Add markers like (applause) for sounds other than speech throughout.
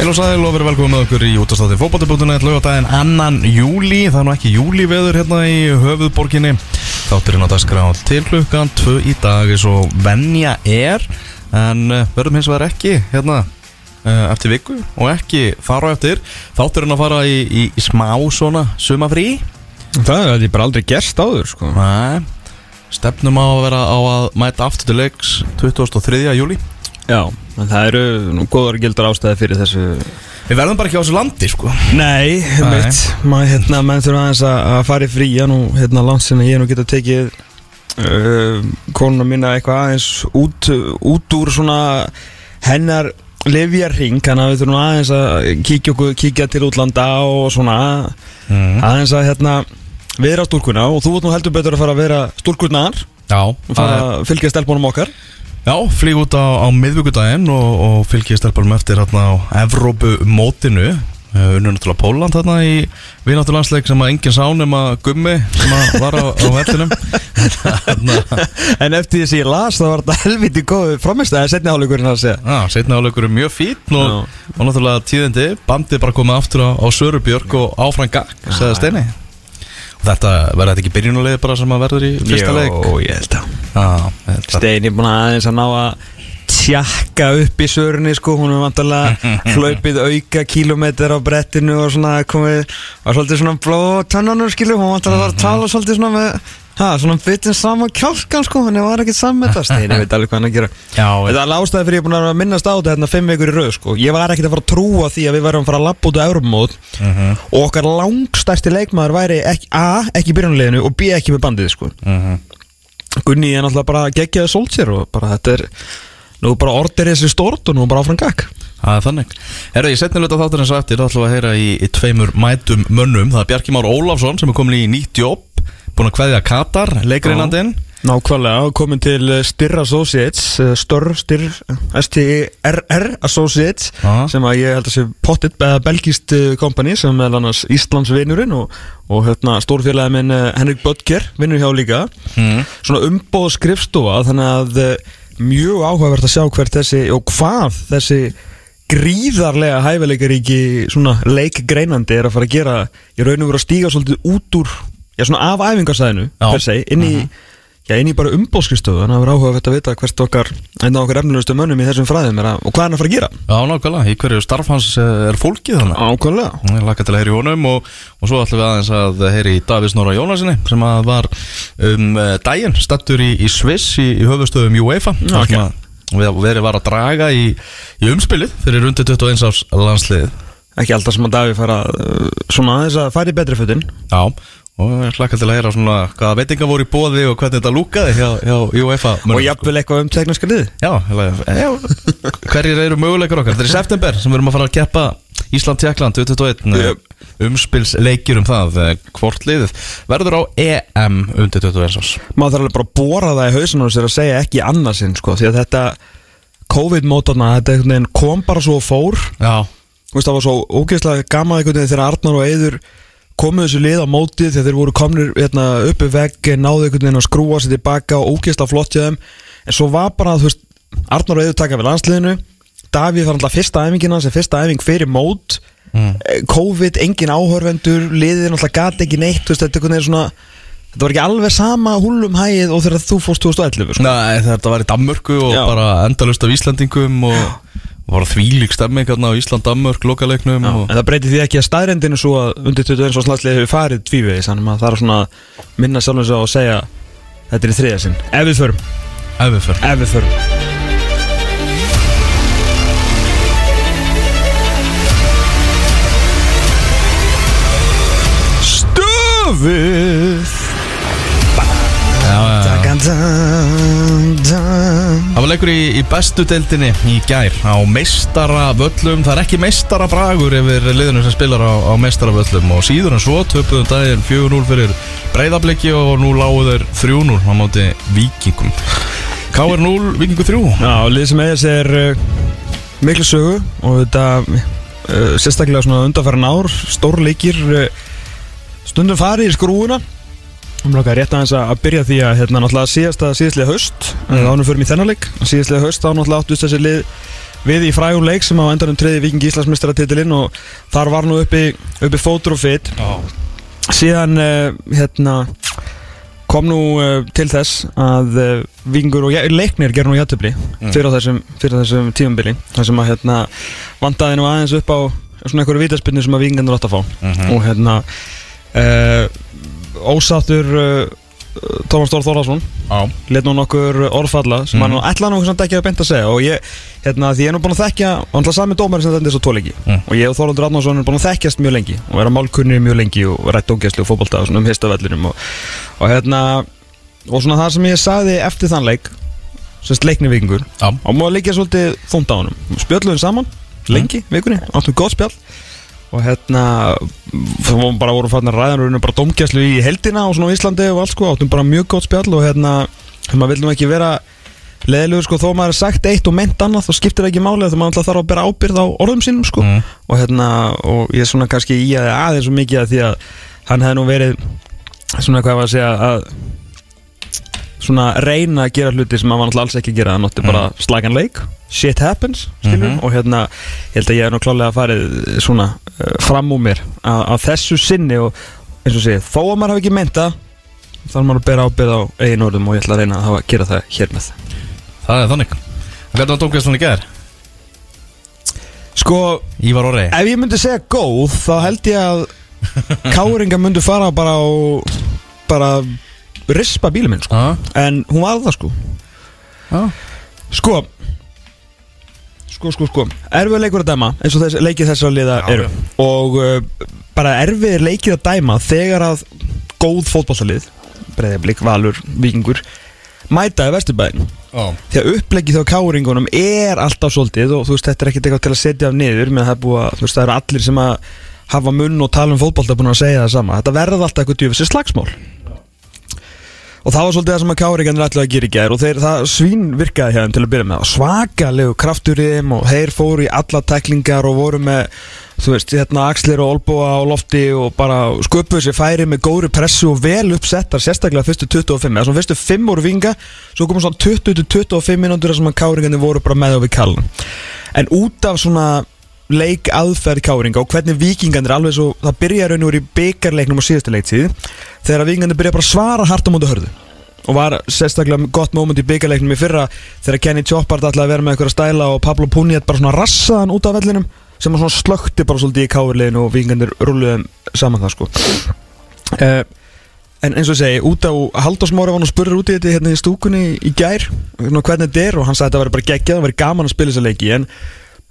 Heil og sæl og verið velkomið með okkur í útastátti fótballtibútuna Laugadaginn annan júli Það er nú ekki júliveður hérna í höfuðborginni. Þátturinn á dagskrá til klukkan 2 í dag eins og venja er En uh, verðum hins vegar ekki hérna uh, eftir viku og ekki fara á eftir. Þátturinn að fara í, í, í smá svona sumafrí Það er bara aldrei gerst áður sko. Nei. Stefnum á að vera á að mæta aftur til leiks 23. júli Já, en það eru nú góðar gildar ástæði fyrir þessu. Við verðum bara ekki á þessu landi sko. Nei, mitt maður hérna, menn þurfa aðeins að fara í fría nú, hérna, landsinna ég nú geta tekið uh, konuna mína eitthvað aðeins út, út úr svona hennar lifjarring, þannig að við þurfum aðeins að kíkja, okkur, kíkja til útlanda og svona mm. aðeins að hérna vera stúrkuna og þú ert nú heldur betur að fara að vera stúrkurnar Já, og að fylgja stelpunum okkar Já, flýg út á, á miðvíkudaginn og, og fylgjið stelparum eftir hérna á Evrópu mótinu unnur náttúrulega Póland þarna í vináttulandsleik sem að enginn sá nema gummi sem að var á, á vellinum. En eftir þess að ég las það var þetta helviti góð framistæði setni áleikurinn að segja. Já, er mjög fín og, og náttúrulega tíðindi, bandið bara komið aftur á, á Sörubjörg og áfram gag, segða Steini þetta verður þetta ekki byrjunulegi bara sem að verður í fyrsta leik? Jó, ég held að þetta Steini búin að aðeins að ná að tjakka upp í sörunni sko. Hún er vantarlega (laughs) hlaupið auka kílometr á brettinu og svona komið var svolítið svona bló tannanur skilu hún vantarlega var að tala svolítið svona með ha, svona bitin saman kjálkan sko hann var með það Steini veit alveg hvað hann að gera. Já, Þetta er alveg ástæði fyrir ég er búin að minnast á þetta hérna fimm vikur í rauð sko. Ég var ekkert að fara að trúa því að við værum að fara að lappa út á Európamót Mhm. Og okkar langstæsti leikmaður væri ekki, A, ekki í byrjunleginu og B, ekki með bandið sko. Mhm. Gunni er náttúrulega bara geggjaði sólt sér og bara þetta er Nú bara ordir þessi stort og nú bara áfram gag Það er þannig. Herra, ég setni hluta þáttur eins og eftir Það ætlum við að heyra í, í tveimur mætum mönnum. Það er Bjarki Már Ólafsson sem er komin í nýtt jobb Búin að kveðja Katar, leikreinandinn Nákvæmlega, komin til eh, Stirr Associates eh, Störr, Stirr, S-T-I-R-R Associates Já. sem að ég held að sé pottit eða belgist kompani sem er annars Íslands vinurinn og, og hérna, stórfélagi minn eh, Henrik Böttger vinnur hjá líka mm. svona umbóð skrifstofa þannig að eh, mjög áhugavert að sjá hvert þessi og hvað þessi gríðarlega hæfileikaríki svona leikgreinandi er að fara að gera í raun og vera að stíga svolítið út úr já svona af æfingarsæðinu inn í, já, inn í bara umbóðskristofu þannig að það er áhugavert að vita hvert okkar einn af okkar efnilegustu mönnum í þessum fræðum er að, og hvað er hann að fara að gera. Já, nákvæmlega, í hverju starf hans eh, er fólkið þannig Ákvæmlega Ég laka til að heyra í honum og, og svo ætlum við aðeins að heyra í Davís Nóra Jónasinni sem að var um uh, daginn stattur í, í Sviss í, í höfustöðum UEFA Já, þar ok. sem að við verið var að draga í, umspilið fyrir rundi 21 árs landsliðið. Ekki alltaf sem að Daví fara uh, svona aðeins að fara í betri fötin. Já, og ég hlakka til að heyra svona hvaða veitingar voru í bóði og hvernig þetta lúkaði hjá, hjá UEFA mönnum, og jafnvel eitthvað um tekniska liði Já, heila- já, hverjir eru möguleikar okkar? Þetta er í september sem við erum að fara að keppa Ísland-Tjekkland 2021 Jöp. umspilsleikir um það eh, hvort liðið verður á EM undir 21 árs. Maður þarf alveg bara að bóra það í hausinu og sér að segja ekki annarsinn sko því að þetta COVID-mótorna, þetta kom bara svo fór. Já, það var svo ógeðslega gaman þegar Arnar og Eiður komuð þessu lið á mótið þegar þeir voru komnir hérna, uppi vegg náðu einhvern veginn að skrúa sér tilbaka og ógeðslega flott hjá þeim en svo var bara, þú veist, Arnar og Eiður taka við landsliðinu Davíð var alltaf fyrsta æfingina sem fyrsta æfing fyrir mót Mm. Eh, COVID, engin áhörvendur er náttúrulega gati ekki neitt veist, þetta, er svona, þetta var ekki alveg sama húlum hægið og þegar þú fórst 2011 sko. Nei, þetta var í Danmörku og Já. bara endalust af Íslandingum og og var þvílík stemming hérna á Ísland-Danmörk lokaleiknum Já, og en það breytir því ekki að staðrendinu svo að undir 21 árs landslið hefur farið tvívegis þannig að það er svona minna sjálfum sig á að segja þetta er í þriðja sinn. Ef við förum, ef við fyrir ef við förum. Stöfið. Já, já. Það var leikur í, í bestu deildinni í gær á meistaravöllum. Það er ekki meistarabragur yfir liðinu sem spilar á, á meistaravöllum. Og síður en svo töpuðum daginn 4-0 fyrir breyðabliki og nú lágu þeir 3-0 á móti vikingum KR0, vikingu 3 Já, lið sem eða sér uh, miklu sögu og þetta uh, sérstaklega svona undanfæran ár stórleikir uh, stundum farið í skrúuna Við langar rétt aðeins að byrja því að hérna náttúrulega síðasta síðastlega haust mm. ánum fyrir mig þennan leik síðastlega haust þá náttúrulega áttust þessi lið við í frægur leik sem á endanum treði Viking Íslandsmyndstratitilinn og þar var nú uppi, uppi fótur og fit. Síðan uh, hérna kom nú uh, til þess að uh, Vingur og ja- Leiknir gerði nú jættubli fyrir þessum, fyrir á þessum tímambili þar sem að hérna vandaði nú aðeins upp á svona einhverju vítaspinnu sem að Vingandur átt að fá. Og hérna uh, ósáttur uh, Tómas Dór Þórðarsson let nú nokkur orðfalla sem hann ætlaði nú ekki að beint að segja. Og ég, hérna, því ég er nú búin að þekkja hann ætla sami dómari sem þetta er svo tóleiki Mm. og ég og Þorvaldur Arnánsson er búin að þekkjast mjög lengi og vera málkunnir mjög lengi og rætt ógæslu og fótbolta og svona um histavellinum og, og hérna og svona það sem ég sagði eftir þann leik sérst leikni vikingur já, og maður leikja svolítið þungt á honum. Spjöllum saman, lengi, vikunni áttum góð spjall og hérna var bara voru farnar ræðan og bara domgæslu í heldina og svona á Íslandi og allt sko, áttum bara mjög góð spjall og hérna, maður vil nú ekki vera leðilegur sko, þó maður er sagt eitt og ment annað þá skiptir það ekki máli þegar maður alltaf þarf að bera ábyrð á orðum sínum sko Mm. og hérna, og ég er svona kannski í að aðeins svo mikið að því að hann hefði nú verið svona hvað var að segja að svona reyna að gera hluti sem var náttúrulega alls ekki að gera. Hann átti bara slagan leik. Shit happens, skilur Mhm. og hérna, ég held að ég hef nú klálega farið svona uh, fram úr mér að, að þessu sinni og eins og segið, þó að maður hafi ekki meinta þarf maður að bera ábyrð á eigin orðum og ég ætla að reyna að hafa, gera það hér með. Það er þannig. Hvernig var Dómkvæslan í gær? Sko, Ívar Orri. ef ég myndi segja góð þá held ég að (laughs) káringa myndi fara bara á bara rispa bílum minn sko. Já, en hún var það sko. Já. Sko Sko, sko, sko. Erfið leikur að dæma eins og þess, leikið þessara liða Já, eru. Og uh, bara erfið leikið að dæma Þegar að góð fótballsalið Breiðablík, Valur, Víkingur Mætaði Vesturbæðin Já, Því að upplegið á káringunum er alltaf svolítið Og þú veist, þetta er ekkert eitthvað til að setja af niður Menn það er búið að, þú veist, það eru allir sem að Hafa munn og tala um fótbolta búin að segja það sama. Þetta verður alltaf eitthvað djöfisir slagsmál Og það var svolítið það sem að káringarnir ætlaði að gera í gær og þeir, það svín virkaði hérna til að byrja með. Svakalegu kraftur í þeim og þeir fóru í alla tæklingar og voru með þú veist, hérna axlir og olbúa á lofti og bara sköpuðu sér færi með góðri pressu og vel uppsettar sérstaklega fyrstu 25, eða svona fyrstu 5 voru vinga svo komum svona 20-25 mínútur þar sem að káringarnir voru bara með á við kallan en út af svona leik aðferð káringa og hvernig vikingarnir alveg svo, það byrja raun og verið í byggarleiknum á síðustu leiktíð þegar vikingarnir byrja bara að svara hart á móti hörðu. Og var sérstaklega gott moment í byggarleiknum í fyrra þegar Kenny Choppard að vera með eitthvað stæla og Pablo Puniet bara svona rassaðan út af vellinum sem var svona slökti bara svolítið í káirleginu og vikingarnir rulluðum saman það sko. Uh, En eins og ég segi, út á Halldórsmári var nú spurður út í þetta hérna í stúkunni í gær hvernig þetta er og hann sagði að þetta væri bara geggjað það væri gaman að spila þessa leiki en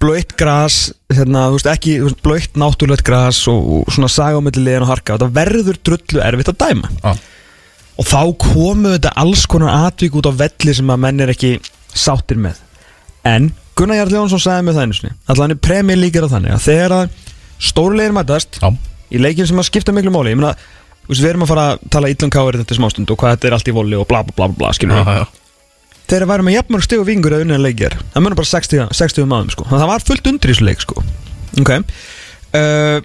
blöytt gras, hérna, þú veist ekki blöytt náttúrulegt gras og, og svona saga á milli liðin og harka þetta verður drullu erfitt að dæma. Já, og þá komu þetta alls konar atvík út á velli sem að menn er ekki sáttir með. En Gunnar Jarl Jónsson sagði með það einu sinni að hann er premjör líkir á þannig að þegar að stórulegir mætast já. í leikin sem að skipta miklu máli ég meina, við erum að fara að tala illan káir þetta smástund og hvað þetta er allt í voli og bla bla bla bla, skilur við já þegar væri með jafnmörg stig og vingur að unna leikir það munur bara 60, 60 maðum sko. Það var fullt undir í þessu leik sko. Ok. Uh,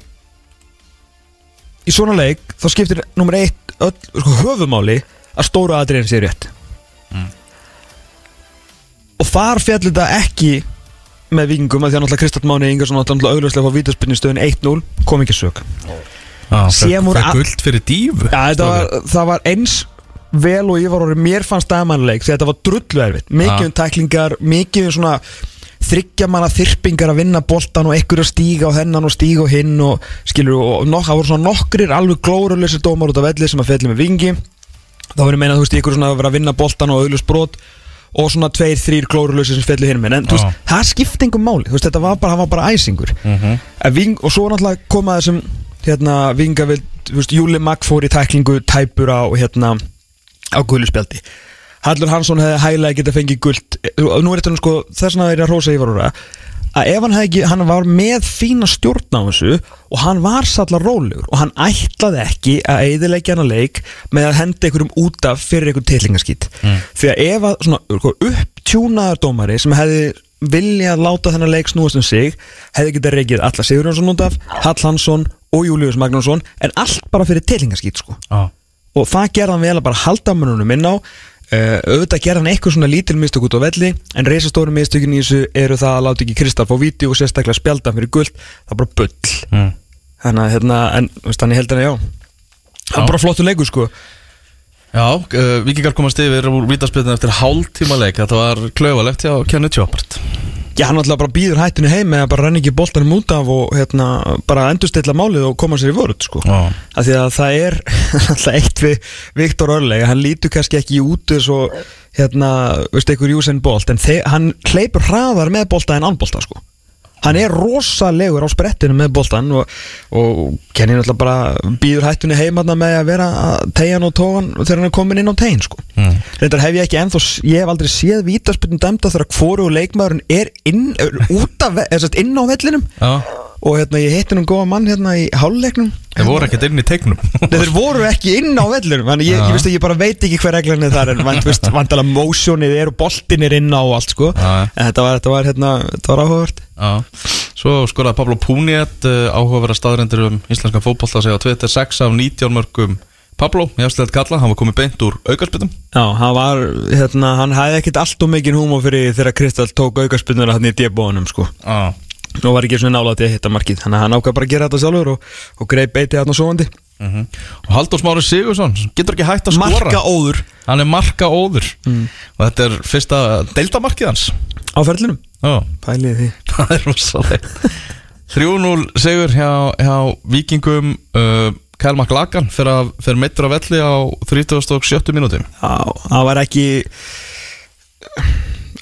í svona leik þá skiptir nummer eitt öll, sko, höfumáli að stóra aðriðin sé rétt. Og þar fjall þetta ekki með vingum að því að náttúrulega Kristall Máni Ingersson átti náttúrulega augljóslega á vítaspinni stöðun 1-0 kom ekki sög voru það a- guld fyrir dífu þetta var, það var eins vel og ég var orðið, mér fannst dæmanleik því þetta var drullu erfitt, mikið um tæklingar mikið um svona þryggja manna þyrpingar að vinna boltan og ekkur að stíga á þennan og stíga á hinn og skilur, og nok, það voru svona nokkrir alveg glóruleysi dómar út af velli sem að felli með vingi. Þá verður meina, þú veist, ykkur svona að vera að vinna boltan og auðlust brot og svona tveir, þrýr glóruleysi sem felli hinn með en þú veist, það skipti engum máli, þú veist, þetta var bara, hann var bara æsingur. Mhm. En Ving, og svo náttúrulega koma þessum hérna, vingavild, þú veist, Júli Magg fór í tæklingu, tæpur á hérna, á guðluspjaldi Hallur Hansson hefði hægilega getað fengið guld og nú er þetta nú sko, þess vegna er ég að rósa Ívar Úra að ef hann hefði ekki, hann var með fína stjórn á þessu og hann var sallar rólegur og hann ætlaði ekki að eiðilegja hann að leik með að henda einhverjum út af fyrir einhverjum tillingaskýtt Mm. því að ef að svona sko, upptjúnaðar dómari sem hefði viljað láta þennan leik snúast um sig hefði getað reykið alla Sigurjónsson út af Hall Hansson og Július Magnússon en allt bara fyrir tillingaskýtt sko. Já, og það gerði hann vel að bara halda mönnunum inn á. Uh, auðvitað gerði hann eitthvað svona lítil mistök út á velli en reysastóru mistökin í þessu eru það að láta ekki Kristall fá víti og sérstaklega spjalda fyrir gull, það er bara bull. Mm. þannig að hérna, en þannig held hann að já. Það er bara flottur leikur sko. Já, uh, vikingar komast yfir úr vítaspilinu eftir hálftíma leik. Þetta var klaufalegt hjá Kenny Tjópart Já, hann alltaf bara býður hættinu heim eða bara renni ekki boltanum út af og hérna, bara endurstilla málið og koma sér í vörð sko. Af því að það er (laughs) alltaf eitt við Viktor Örlega hann lítur kannski ekki út eins og hérna, veistu, einhver Júsen Bolt en hann hleypur hraðar með bolta en anbolta sko. Hann er rosalegur á sprettinu með boltan og, og Kenny náttúrulega bara býður hættinu heim þarna með að vera að tegja hann og tógan þegar hann er komin inn á tegin sko. Mm. reyndar hef ég ekki ennþá ég hef aldrei séð vítaspilnum dæmda þegar hvoru leikmaðurinn er inn, er út af, er inn á vellinum Já, og hérna ég hitti nú góða mann hérna í háluleiknum þeir voru ekkert inn í teiknum. Þeir voru ekki inn á vellinum þannig ég, ég, ég bara veit ekki hver er en vant, veist, vantala motionið er og boltin er inn á og allt sko. En þetta var, þetta var, hérna, þetta var áhugavert. Já, svo skoraði Pablo Puniet uh, áhugaverða staðrendur um íslenska fótbolta að segja á Twitter 6 af 19 mörgum Pablo, ég hafði kalla, hann var komið beint úr aukarspytum Já, hann var, hérna, hann hafði ekkit allt og mikinn húmó fyrir þegar Kristall tók aukarspinnuna hann í débóðunum sko. Já, og var ekki svona nálægt í að hitta markið þannig að hann ákvað bara að gera þetta sjálfur og, og greið beitið hann á sovandi mm og Haldur Smári Sigursson getur ekki hægt að skora? Marka óður hann er marka óður og þetta er fyrsta deildamarkið hans. Á ferlinum? Pælið því. (laughs) Það er rosalega 3-0 sigur hjá, hjá Víkingum. Uh, Kyle McLagan fyrir, meittur á velli á 37. mínúti Já, það var ekki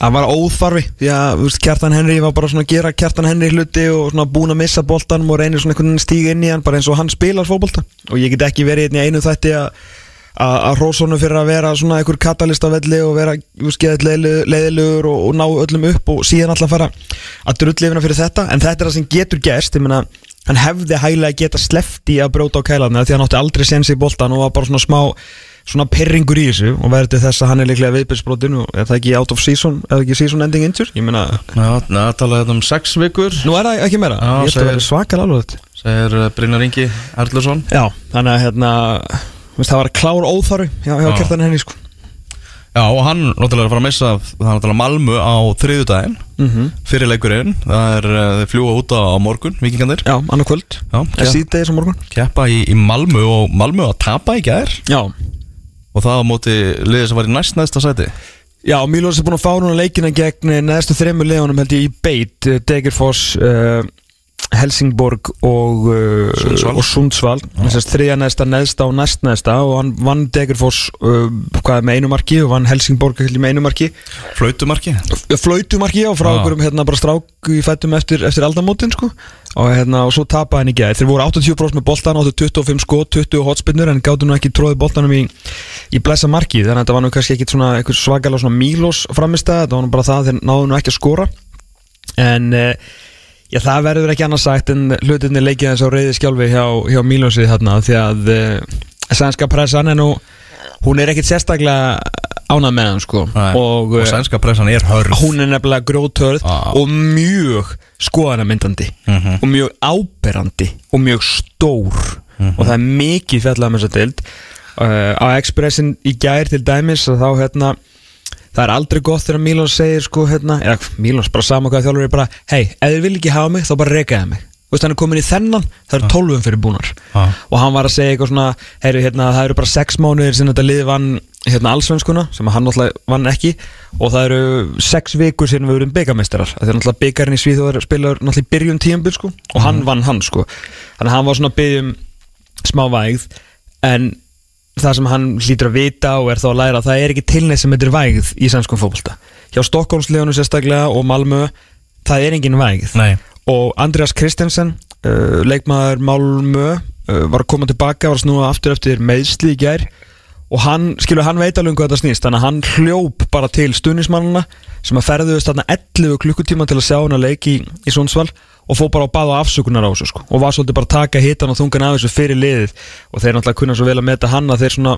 Það var óþarfi Því að veist, Kjartan Henry var bara svona að gera Kjartan Henry hluti og svona búin að missa boltanum og reynir svona einhvern veginn stíga inn í hann bara eins og hann spilar fótbolta. Og ég get ekki verið einu þætti að að að hrósonu fyrir að vera svona einhver katalist á velli og vera leiðilegur og, og ná öllum upp og síðan alltaf fara að drullifina fyrir þetta. En þetta er það sem getur gerst ég meina hann hefði hægilega geta slefti að bróta á kælarna því hann átti aldrei sensi í boltan og var bara svona smá svona perringur í þessu og verður þess að hann er líklega viðbyrðsbrotin og er það ekki out of season eða ekki season ending injury ég meina, það talaði þetta um 6 vikur. Nú er það ekki meira. Já, ég held að vera svakal alveg segir uh, Brynjar Ingi Erlursson já, þannig að hérna það var klár óþarfi hjá, hjá Já. kjartan henni sko. Já, og hann náttúrulega er að fara að missa það er náttúrulega Malmö á þriðjudaginn mm fyrir leikurinn, það er uh, þeir fljúa út á, morgun, vikingandir já, annað kvöld. Já, eða kepp- síðdegis á morgun. Keppa í, í Malmö og Malmö að tapa í gær. Já, og það á móti liðið sem var í næst næsta sæti? Já, Mílós er búin að fá núna leikina gegn neðstu þreymur leðunum held ég í beit. Degerfoss, uh, Helsingborg og, uh, Sundsvall. að þriðja neðsta, neðsta og næst neðsta og hann vann Degerfoss uh, með einu marki og vann Helsingborg með einu marki. Flautumarki? Flautumarki og frá Já. okkur um hérna bara strák í fættum eftir, eftir aldamótin sko. Og hérna og svo tapaði hann í gæð þeir voru 80% með boltan, áttu 25 skot 20 hotspinnur en gáttu nú ekki tróði boltanum í, í blessa marki. Þannig að þetta var nú kannski ekkit svona svakalega svona Mílos framistæð, þetta var nú bara það að þeir náðu nú ekki að skora. En uh, já það verður ekki annars sagt en hlutinni leikið eins á reyði skjálfi hjá, hjá Mílosi þarna því að uh, sænska pressan er nú hún er ekkit sérstaklega ánað með hann sko Nei, og, og, eh, sænska pressan er hörð hún er nefnilega grótörð Já. og mjög skoðanamyndandi Mhm. og mjög áberandi og mjög stór Mhm. og það er mikið fjallað með þessa dild uh, á Expressin í gær til dæmis og þá hérna það er aldrei gott þegar Mílons segir sko hérna, Mílons bara sama hvað þjálfur er bara hei, ef þið vil ekki hafa mig þá bara rekaði mig. Þú veist, hann er komin í þennan, það eru tólfum fyrir búnar. Já. og hann var að segja eitthvað svona heyru, hérna, það eru bara sex mánuðir sem þetta lið vann hérna, allsvenskuna, sem hann náttúrulega vann ekki og það eru sex vikur sem við erum byggamestrar, það er náttúrulega byggarinn í Svíþjóðar spilaður náttúrulega í byrjun tíumbil sko, og hann vann hann sko, þannig að hann var svona að byggja um smá vægð en það sem hann hlýtur að vita og er þá að læra að það er ekki tilneitt sem þetta er vægð í sænskum fótbolta. Hjá Stokkólslegunum sérstaklega og Malmö það er engin vægð. Nei, og Andreas Christensen uh, leikmaður Malmö uh, var að koma tilbaka, var að snúa aftur eftir meðsli í gær. Og hann, skilur, hann veit alveg um hvað þetta snýst þannig að hann hljóp bara til stuðnismannuna sem að ferðuðist þarna 11 klukkutíma til að sjá hann að leiki í, í Sundsvall og fór bara að baða afsökunar á þessu sko. og var svolítið bara að taka hitan og þungan af þessu fyrir liðið. Og þeir náttúrulega kunna svo vel að meta hann að þeir svona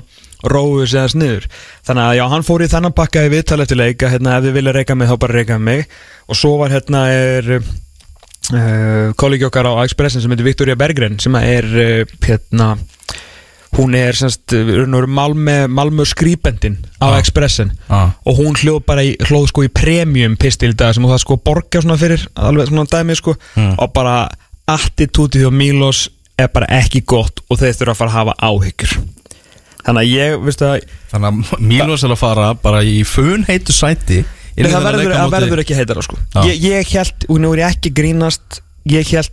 róðu sig aðeins niður. Þannig að já, hann fór í þennan pakka í viðtal eftir leika hérna, ef þið vilja reyka mig þá bara reyka mig. Og svo var hérna er uh, kollegi okkar á Expressin sem heitir Victoria Berggren sem er uh, hérna hún er semst, Malmö, Malmö skrýbendin á Já. Expressen Já. og hún hljóð bara í, hljóð sko í premium pistil í dag sem þú það sko borga svona fyrir alveg svona dæmi sko Mm. og bara attitútið og Milos er bara ekki gott og þeir þurfa að fara að hafa áhyggjur þannig að ég, veistu að Þannig að Mílos er að fara bara í funheitu sæti inn í Nei, það verður, á verður ekki heitara sko. Já. ég, ég held, og nú er ég ekki grínast ég held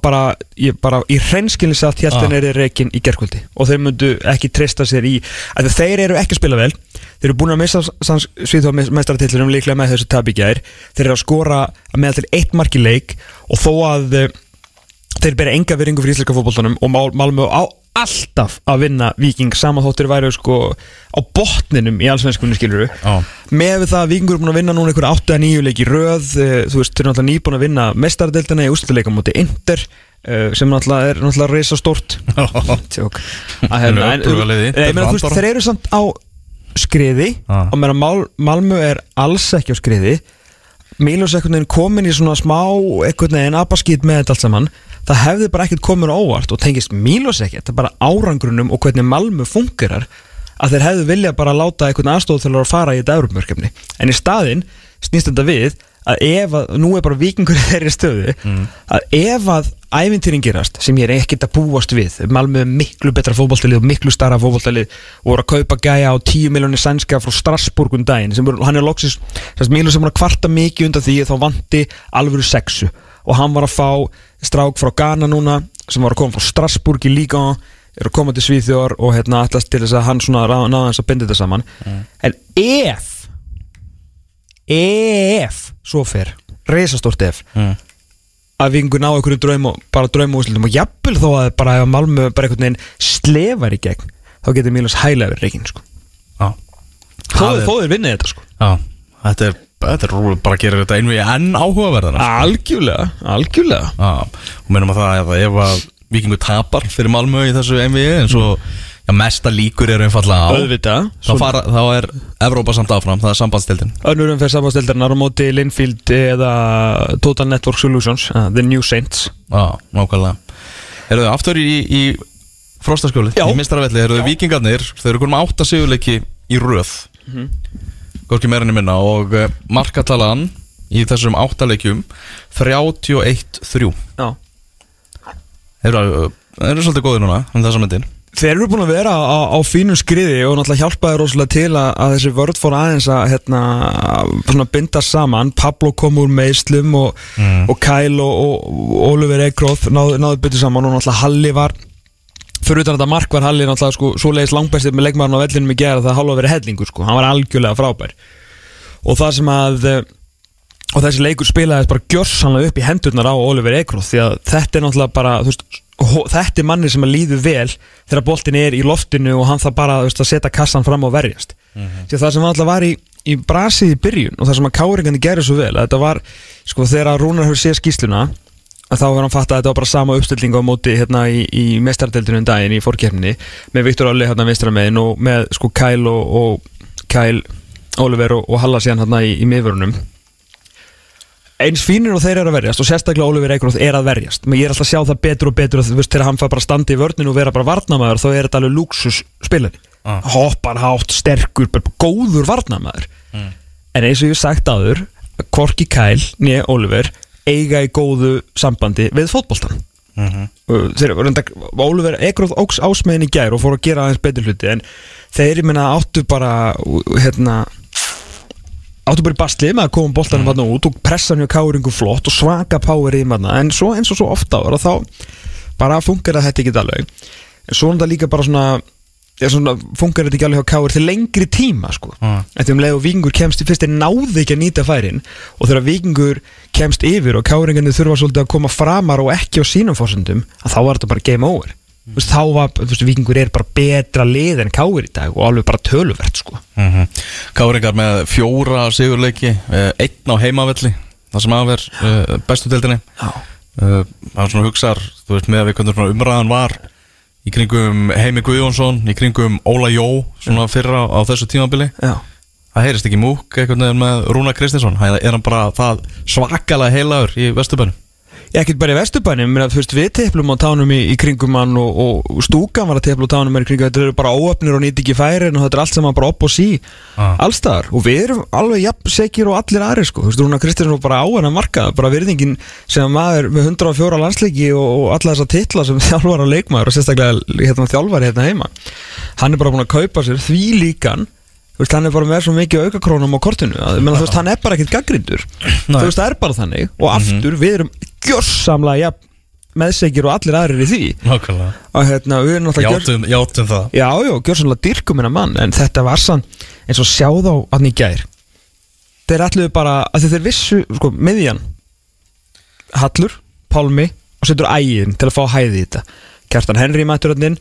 bara, ég bara í hreinskilni satt held Já. henni er reikin í gerkvöldi og þeir myndu ekki treysta sér í að þeir eru ekki að spila vel. Þeir eru búin að missa svíþá mestaratillurum líklega með þessu tabi gær. Þeir eru að skora að meða til eitt mark í leik. Og þó að eh, þeir bera enga viringu fyrir íslenska fótboltanum og Mal- Malmö alltaf að vinna Viking saman þóttir væru sko á botninum í allsvenskunni skiluru Já. með það að Vikingur er búin að vinna núna einhver 8-9 leiki röð eh, þú veist, þeir eru náttúrulega nýbúin að vinna mestardeldina í úrslutleika múti Inter eh, sem náttúrulega er náttúrulega reysa stort (laughs) tjók hérna, þeir eru samt á skriði. Ah. og meðan Mal, Malmö er alls ekki á skriði. Mílos veginn komin í svona smá einhvern veginn abaskýt með þetta allt saman það hefði bara ekkert komin óvart og tengist Mílos ekkert, það er bara árangrunum og hvernig Malmö fungerar að þeir hefðu vilja bara láta einhvern aðstofþjóðlar að fara í þetta Európmörkefni en í staðinn snýst þetta við að ef að, nú er bara vikingur í þeirri stöðu að ef að ævintýrin gerast sem ég er ekkert að búast við Malmö er miklu betra fótballtalið og miklu starra fótballtalið og voru að kaupa gæja á 10 miljónir sænska frá Strasbourg um daginn sem voru, hann er loksis, þess að Mílu sem var að kvarta mikið undan því að þá vanti alvöru sexu og hann var að fá strák frá Ghana núna sem var að koma frá Strasbourg í Liga er að koma til Svíþjóðar og hérna allast til þess að hann svona náði hans að binda þetta saman en ef ef svo fer, reisastórt ef Mm. að vingu ná einhverjum draum og bara draum úrslitum og jafnvel þó að bara ef Malmö bara einhvern veginn slefar í gegn þá getur Mílas hæla við reygin sko. Já. þó er- þó þeir vinnið þetta sko. Já, þetta er, þetta er bara að gera þetta einvið enn áhugaverðana algjörlega, algjörlega. Já, og minnum að það að ef að vikingur tapar fyrir Malmö í þessu MVI eins og já, mesta líkur eru einfallega á auðvitað. þá, fara, þá er Evrópa samt áfram, það er sambandstildin önnur um fyrir sambandstildarnar á móti Linfield eða Total Network Solutions uh, The New Saints. Já, nákvæmlega. Eru þau aftur í, í frostaskjóli Já. í mistaravelli, eru þau vikingarnir þau eru konum átta sigurleiki í röð. Mhm. Gorki meirinni minna og uh, markatalan í þessum átta leikjum 31-3 Já. Þeir eru, þeir eru svolítið góðir núna um þessa myndin? Þeir eru búin að vera á, á fínum skriði og náttúrulega hjálpaði rosalega til að, að þessi vörð fór aðeins að hérna, svona binda saman. Pablo kom úr meðslum og, og Kyle og, og, og Oliver Ekroth náðu, náðu byttu saman og náttúrulega Halli var fyrir utan þetta mark var Halli náttúrulega sko, svo leiðis langbæstið með leikmaðurinn á vellinum í gera það hálfa verið hellingur sko, hann var algjörlega frábær. Og það sem að eh, og þessi leikur spilaðist bara gjörsanlega upp í hendurnar á Oliver Ekroth því að þetta er náttúrulega bara veist, þetta er manni sem að líður vel þegar boltin er í loftinu og hann það bara veist, að setja kassan fram og verjast. Því að það sem alltaf var í, í brasið í byrjun og það sem að káringandi gerir svo vel þetta var, sko þegar Rúnar hefur séð skýsluna að þá verður hann fatt að þetta var bara sama uppstilling á móti hérna í, í mestardeltinu um daginn í fórkefni með Viktor Olli hérna meistarameðin og með sko Kyle og, og Kyle, Oliver og, og Halla síðan hérna í, í miðvörunum. Eins fínir og þeir eru að verjast og sérstaklega Oliver Eikroth er að verjast. Men ég er alltaf að sjá það betur og betur þegar hann fær bara standi í vörninu og vera bara varnamæður þá er þetta alveg luxus spilari Ah. hoppar hátt, sterkur, góður varnamæður en eins og ég hef sagt áður Korki Kyle, nýja Oliver eiga í góðu sambandi við fótboltan Og þeir eru reynda Oliver Eikroth óks ásmeðin í gær og fór að gera aðeins betur hluti en þeir, ég meina, áttu bara hérna áttu bara í basli með að koma boltanum mm. út og pressa hann hjá káringu flott og svaka power í manna en svo eins og svo ofta ára þá bara funkar þetta ekki alveg. En svo er þetta líka bara svona, svona funkar þetta ekki alveg hjá káir til lengri tíma sko. En því um leið og vikingur kemst fyrst þeir náði ekki að nýta færin og þegar vikingur kemst yfir og káringarnir þurfa svolítið að koma framar og ekki á sínum fórsendum að þá var þetta bara game over mm. veist, þá var, þú veist, vikingur er bara betra lið en káir í dag og alveg bara töluvert sko. mm -hmm. Káringar með fjóra sigurleiki uh, einn á heimavelli það sem aðver uh, bestu deildinni Já. uh, það er svona hugsar þú veist með að við umræðan var í kringum Heimi Guðjónsson í kringum Óla Jó svona fyrra á þessu tímabili. Já. það heyrist ekki múk veginn með Rúna Kristinsson. Er hann bara það svakalega heilagur í Vesturbænum ekkert bara í að veist við teplum á tánum í, í kringum hann og, og stúkan var að tepla á tánum í kringum þetta eru bara óöfnir og nýtt ekki færin og þetta er allt saman bara upp og sí. Ah. allstaðar og við erum alveg jafn sekir og allir aðri sko, þú veist, Rúna Kristjánsson var bara á hennar marka, bara virðingin sem maður með 104 landsleiki og, og alla þessa titla sem (laughs) þjálfar og leikmaður og sérstaklega hérna, þjálfari hérna heima. Hann er bara búin að kaupa sér því líkan veist, hann er bara með svo mikið aukakrónum á kortinu, að, menn, veist, hann er bara ekkert gaggrindur, þú veist, það er bara þannig. Og aftur, við erum gjörsamlega jafn meðsegir og allir aðrir í því. Nákvæmlega. Og hérna, við erum náttúrulega Játum, játum það. Já, já, gjör sannlega dyrkum hennar mann En þetta var sann eins og sjá þá hann í gær. Þeir ætluðu bara að þeir vissu, sko, miðjan Hallur, Pálmi og setur ægin til að fá hæði í þetta. Kjartan Henry mættur hann inn.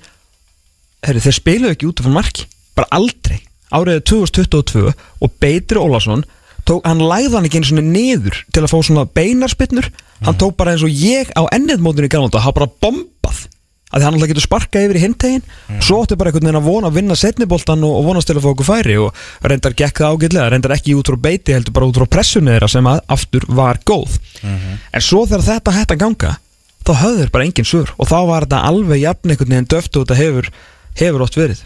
Herri, þeir spiluðu ekki út af hann marki Bara aldrei. Áriðið 2022 og Beitri Ólason tók, hann læði hann ekki einu svona niður til að fá svona beinarspinnur hann tók bara eins og ég á ennið í Granvalda, hann bara bombað. Að hann alltaf getur sparkað yfir í hintegin svo átti bara einhvern veginn að vona að vinna setniboltan og, og vonast til að fá okkur færi og reyndar gekk það ágætlega, reyndar ekki út frá beiti heldur bara út frá pressunni þeirra sem að aftur var góð. En svo þegar þetta hætti að ganga þá höfðu þeir bara engin svör og þá var þetta alveg jafn einhvern veginn döft og þetta hefur, hefur oft verið.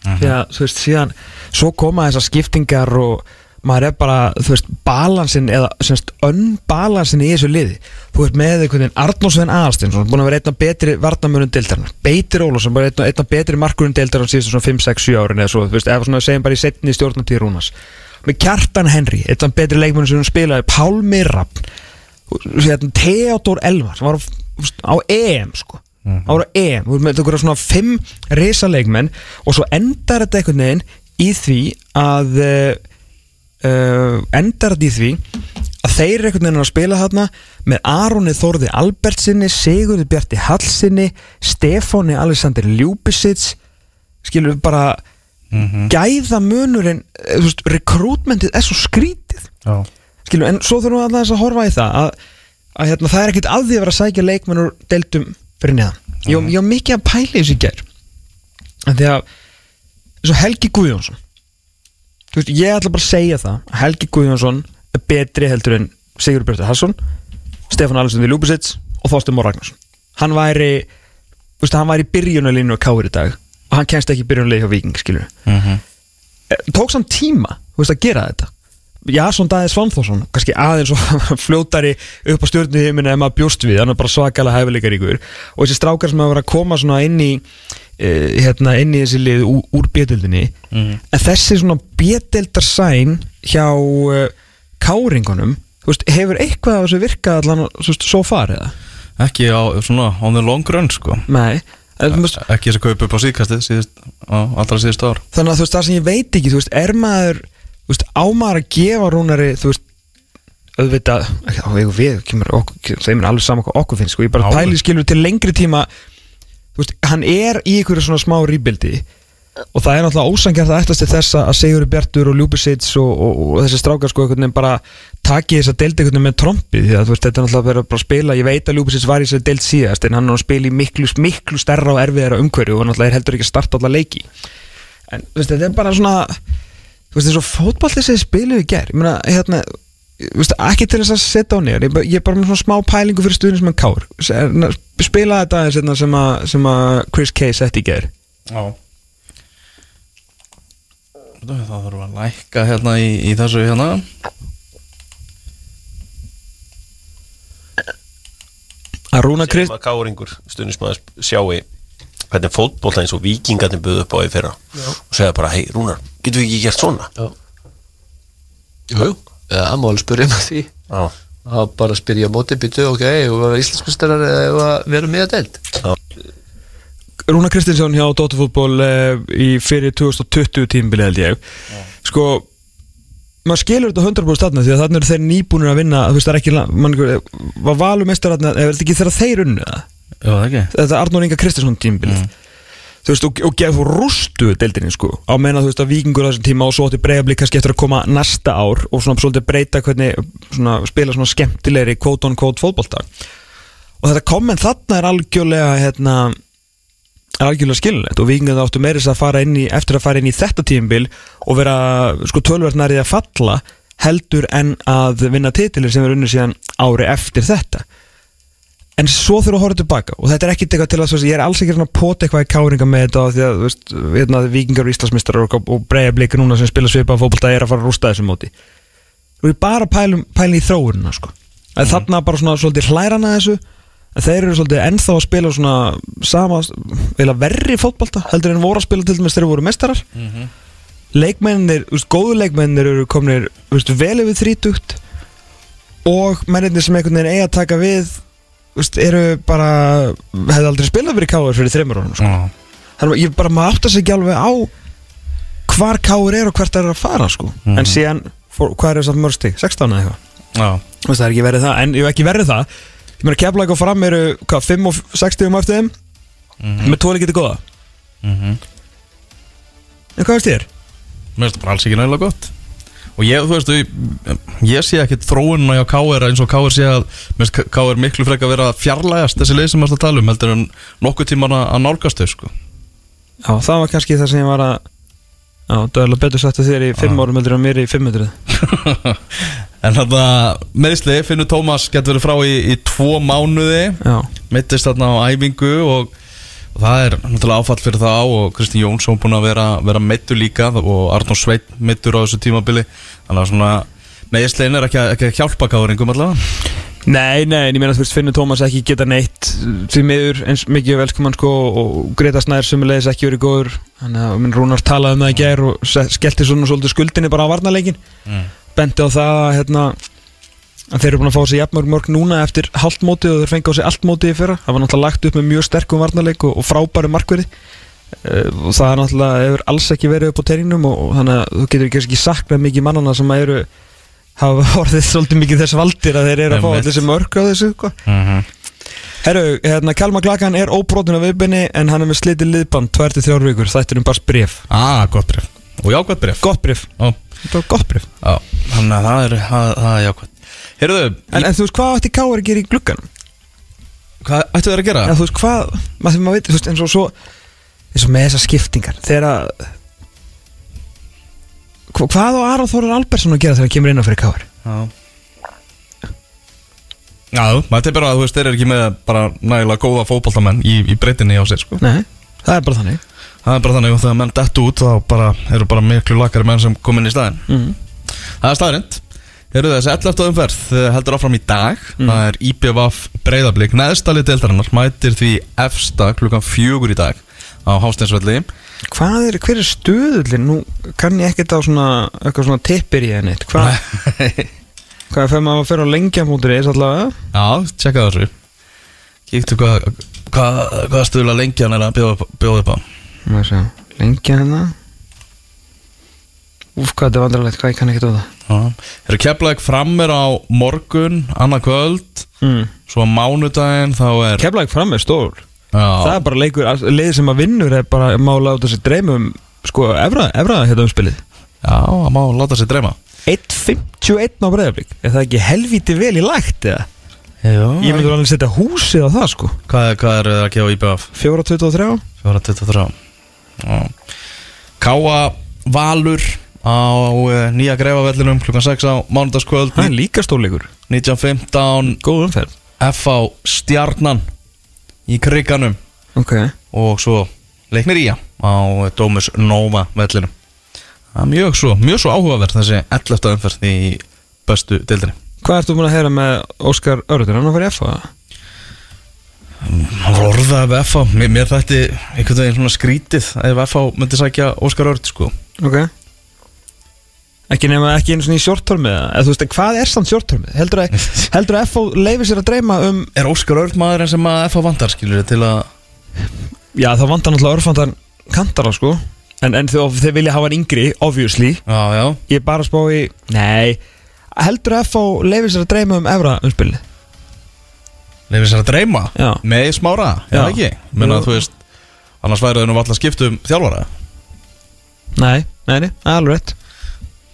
Því að þú veist síðan svo koma þessar skiptingar og maður er bara, þú veist, balansin eða semst unbalansin í þessu liði. Þú veist með einhvern veginn Arnósvein Aðarstinsson búin að vera einna betri varnamörun deildarinn Beitir Ólafsson, bara einna, einna betri markurinn deildarinn síðustu svona 5, 6, 7 árin eða svo, þú veist, eða svona segjum bara í setni stjórnatíð Rúnas með Kjartan Henry, einna betri leikmörun sem hún spilaði, Pálmi Rappn hérna, Theodor Elvar sem var á, á EM sko. Það voru EM, þú veist með þetta svona fimm risaleikmenn og svo endar þetta einhvern veginn í því að uh, endar þetta í því að þeir eru einhvern veginn að spila þarna með Aroni Þórði Albertsinni Sigurði Bjarti Hallsinni Stefáni Alexander Ljúbisits skilur við bara gæða munurinn eh, rekrútmentið er svo skrítið. Já. Skilur, en svo þurfum við alltaf að horfa í það að, að hérna, það er ekkert að því að vera að sækja leikmenn úr deildum fyrir neðan. Ég, mm. ég var mikið að pæla þessu í gær. En því að Helgi Guðjónsson þú veist, ég ætla bara að segja það að Helgi Guðjónsson er betri heldur en Sigur Björn Hansson Stefán Alexander Ljúbisits og Þorsten Mór Ragnarsson. Hann væri þú veist, hann væri í byrjunarlínu á Káir í dag og hann kemst ekki í byrjunarlínu hjá Viking skilur tók samt tíma þú veist, að gera þetta. Jason Dæðis Svanþórsson kannski aðeins og (laughs) fljótari upp á stjórnu heiminu en maður bjóst við, hann er bara svakalega hæfileikar ykkur og þessi strákar sem hafa verið að koma inn í uh, hérna, inn í þessi lið úr, úr bétöldinni en þessi svona bétöldar sæn hjá uh, káringunum veist, hefur eitthvað af þessu virkað allan svo, svo farið eða? Ekki á, svona, on the long run, sko. Nei, Ekki þess að kaupa upp á síðkastið síðust, á allra síðust ár. Þannig að þú veist, það sem ég veit ekki þú veist, er maður veist, á maður að gefa rúnari þú veist, auðvitað ekki, við, kemur okkur, þeim er alveg saman hvað okkur finnst, sko, ég bara pæli skilur til lengri tíma þú veist, hann er í ykkur svona smá rýbildi og það er náttúrulega ósangjart að ættast til þess að Sigur Bjartur og Ljúbisits og, og, og þessi strákar sko einhvern veginn bara taki þess að deildi einhvern veginn með trompið því að veist, þetta er náttúrulega verið bara að spila ég veit að Ljúbisits var í þess að deild síðast en hann er að spila í miklu, miklu stærra og erfiðara umhverju og náttúrulega er heldur ekki að starta alla leiki. En veist, þetta er bara svona þú veist, eins og fótballið sem þið spiluðu í ger ég meina, hérna þú veist, ekki til þess að setja á nýjar ég, er bara með svona smá pælingu fyrir stuðnis með Kár S- spila þetta aðeins hérna, sem, að, sem að Chris Kay setti í ger Já. Það þarf að lækka hérna í, í þessu hérna. Að Rúna sem Krist að káringur stundismæður sjáu hvernig fótbolla eins og vikingarnir buðu upp á í fyrra og segja bara, hei Rúnar, getum við ekki gert svona? Jú, jú, máli spyrja með því. Já, að bara spyrja móti byttu, ok, að vera með að deild? Rúna Kristinsson hjá Dóttarfútból uh, í fyrir 2020 tímbilið held ég. Sko maður skilur þetta 100% þarna því að þarna eru þeir nýbúnir að vinna þú veist það er ekki mann, var valumestar þarna eða er þetta ekki þegar þeir unnu það? Já, það ekki. Þetta er Arnór Inga Kristinsson tímbilið þú veist og, og gefur rústu deildinni sko. Á meina þú veist að vikingur á þessum tíma og svo átti breyðablík kannski eftir að koma næsta ár og svona svolítið breyta hvernig svona, spila svona skemmtilegri quote fótbolta. Og þetta komment þarna er algjörlega hérna er algjörlega skilulegt og vikingar áttu meira þess að fara inn í eftir að fara inn í þetta tímabil og vera sko tölvert nærið að falla heldur en að vinna titilir sem er unni síðan ári eftir þetta en svo þurfa að horfa tilbaka. Og þetta er ekki eitthvað til að, svo, ég er alls ekki að pota eitthvað í káringa með þetta því að, veist, hérna, vikingar og Íslandsmistrar og, og breyja blika núna sem spila svipað fótbolta er að fara að rústa þessum móti. Og ég bara pælum, pælum í þróunina sko. mm. þarna bara svona svolítið hlærana þessu. En þeir eru svolítið ennþá að spila svona sama, eða verri fótbolta heldur en voru að spila til dæmis þegar þeir voru mestarar leikmennir, þú veist, góðu leikmennir eru komnir, þú veist, vel yfir þrítugt. Og mennirnir sem einhvern veginn eiga að taka við veist, eru bara hefði aldrei spilað fyrir káður fyrir þreymur árum sko. Þannig að ég bara maður átta sig ekki alveg á hvar káður er og hvert er að fara sko. en síðan, fór, hvað er þess að mörg stig 16 eða eitthvað, það er ekki verið það. En ef ekki verið það, ég meina keflaði og fram eru, hvað, 5 og 6 stigum eftir þeim? Með tóli getið góða? Mhm. en hvað veist þér? mér finnst það bara alls ekki nægilega gott Og ég, þú veist, ég, ég sé ekkit þróununa hjá K.R. eins og K.R. sé að K.R. miklu frekar að vera fjarlægast þessi leið sem maður að tala um heldur en nokkuð tíman að nálgast þau sko. Já, það var kannski það sem ég var að Já, það er alveg betur sagt að þér í 5 árum heldur en mér í 500 (laughs) En þarna meðsli, Finnur Tómas getur verið frá í, í tvo mánuði Já, Mittist þarna á æfingu og, og það er náttúrulega áfall fyrir það og Kristinn Jónsson búin að vera, vera meittur líka og Arnór Sveit meittur á þessu tímabili. Þannig að svona meðsliðin er ekki, að- ekki að hjálpa káringum allavega. Nei, nei, en ég meina að Finnur Tómas ekki geta neitt því miður eins mikið velkoman sko og Greta Snær sumulegis ekki verið góður. Þannig að Rúnar talaði um það í gær og skellti svona svolítið skuldinni bara á varnarleikin Mm. benti á það að, hérna, þeir eru búin að fá sér jafnmörg mörg núna eftir hálft mótið og þeir fengi á sig allt mótið í fyrra. Það var náttúrulega lagt upp með mjög sterkum varnarleik og, og frábæru markverði. Uh, og það er náttúrulega hefur alls ekki verið upp á teininum og, þannig að þú getur ekki, saknað mikið mannana sem að eru hafa (laughs) orðið svolítið mikið þess valdir að þeir eru að fá allir þessi mörg á þessu sko. mm -hmm. Herru, hérna, Kalmar Glakan er óbrotin á viðbynni en hann er með slitið liðband 2-3 vikur, þetta er um bara bref Ah, gott bref Og jákvæmt bref Gott bref, Já, bara gott bref já Þannig að það er, það, það er jákvæmt Heyrðu, En, en þú veist, hvað ætti Káar að gera í glugganum? hvað ættu þeir að gera? En þú veist, hvað, maður maður veit, þú veist, eins og svo eins og með þessar skiptingar þegar að hva, hvað á Aron Þórar Albersson að gera þegar hann kemur inn á fyrir Káar? Já Já, maður er bara að þú veist, þeir eru ekki með bara nægilega góða fótboltamenn í, í breytinni á sér, sko Nei, það er bara þannig Það er bara þannig að þegar menn dettu út þá bara, eru bara miklu lakari menn sem kom inn í staðinn mm. Það er staðrind Eru þessi 11. umferð eh, heldur áfram í dag. Það er IPVF breyðablík Neðstali deildarinnar mætir því efsta klukkan fjögur í dag á Hásteinsvelli. Hvað er, hver er stöðullin? Nú kann ég ekkert á svona, eitthvað svona tippir í henni. (laughs) Hvað, hvað er fyrir maður að fyrir á lengjamótur eða allavega? Já, tjekka þessu. Kíktu hvað hvað hva stuðla lengjan er að bjóða upp, á. Má sjá, lengja hérna Úf, hvað þetta er vandrarlegt, hvað ég kann ekki á það. Eru keflaðið frammer á morgun annað kvöld mm. Svo á mánudaginn þá er Keflæk fram er stór. Já, Það er bara leikur, leið sem að vinnur er bara mála át þessi dreymum sko, efra, efra hérna umspilið já, það má láta sér dreyma. 1.51 á breyðablík Er það ekki helvíti vel í lægt eða? Já, Ég myndur alveg setja húsið á það sko. Hvað, hvað er það að gefa IPVF? 4.23 423 Já. Káa Valur á uh, nýja greifavellinum klukkan 6 á mánudagskvöld. Það er líka stórleikur. 1915 Góð umferð. FH Stjarnan í kriganum Ok. Og svo leiknir í á Dómus Nova vellinum. Það er mjög svo, mjög svo áhugaverð þessi 11. umferð í bestu deildinni. Hvað ertu búin að heyra með Óskar Örður? Hann fara í FA? Hann var orðað af FH mér, mér þætti einhvern veginn svona skrítið ef FH myndi sækja Óskar Örd sko. Ok Ekki nema ekki einu svona í sjórtormið eða þú veist, hvað er samt sjórtormið? Heldur að, (laughs) heldur að FO leifir sér að dreyma um Er Óskar Örd maðurinn sem að FH vantar skilur til að Já, það vantar náttúrulega örfandan kantara sko. En, en þau, þau vilja hafa hann yngri, obviously. Já, já. Ég er bara að spá í Nei. Heldur að FO leifir sér að dreyma um efra umspilni Leifir sér að dreyma? Já. Með smára, já, ekki? Menna þú veist Annars væri þau nú alltaf skipt um þjálfara. Nei, nei, nei, alveg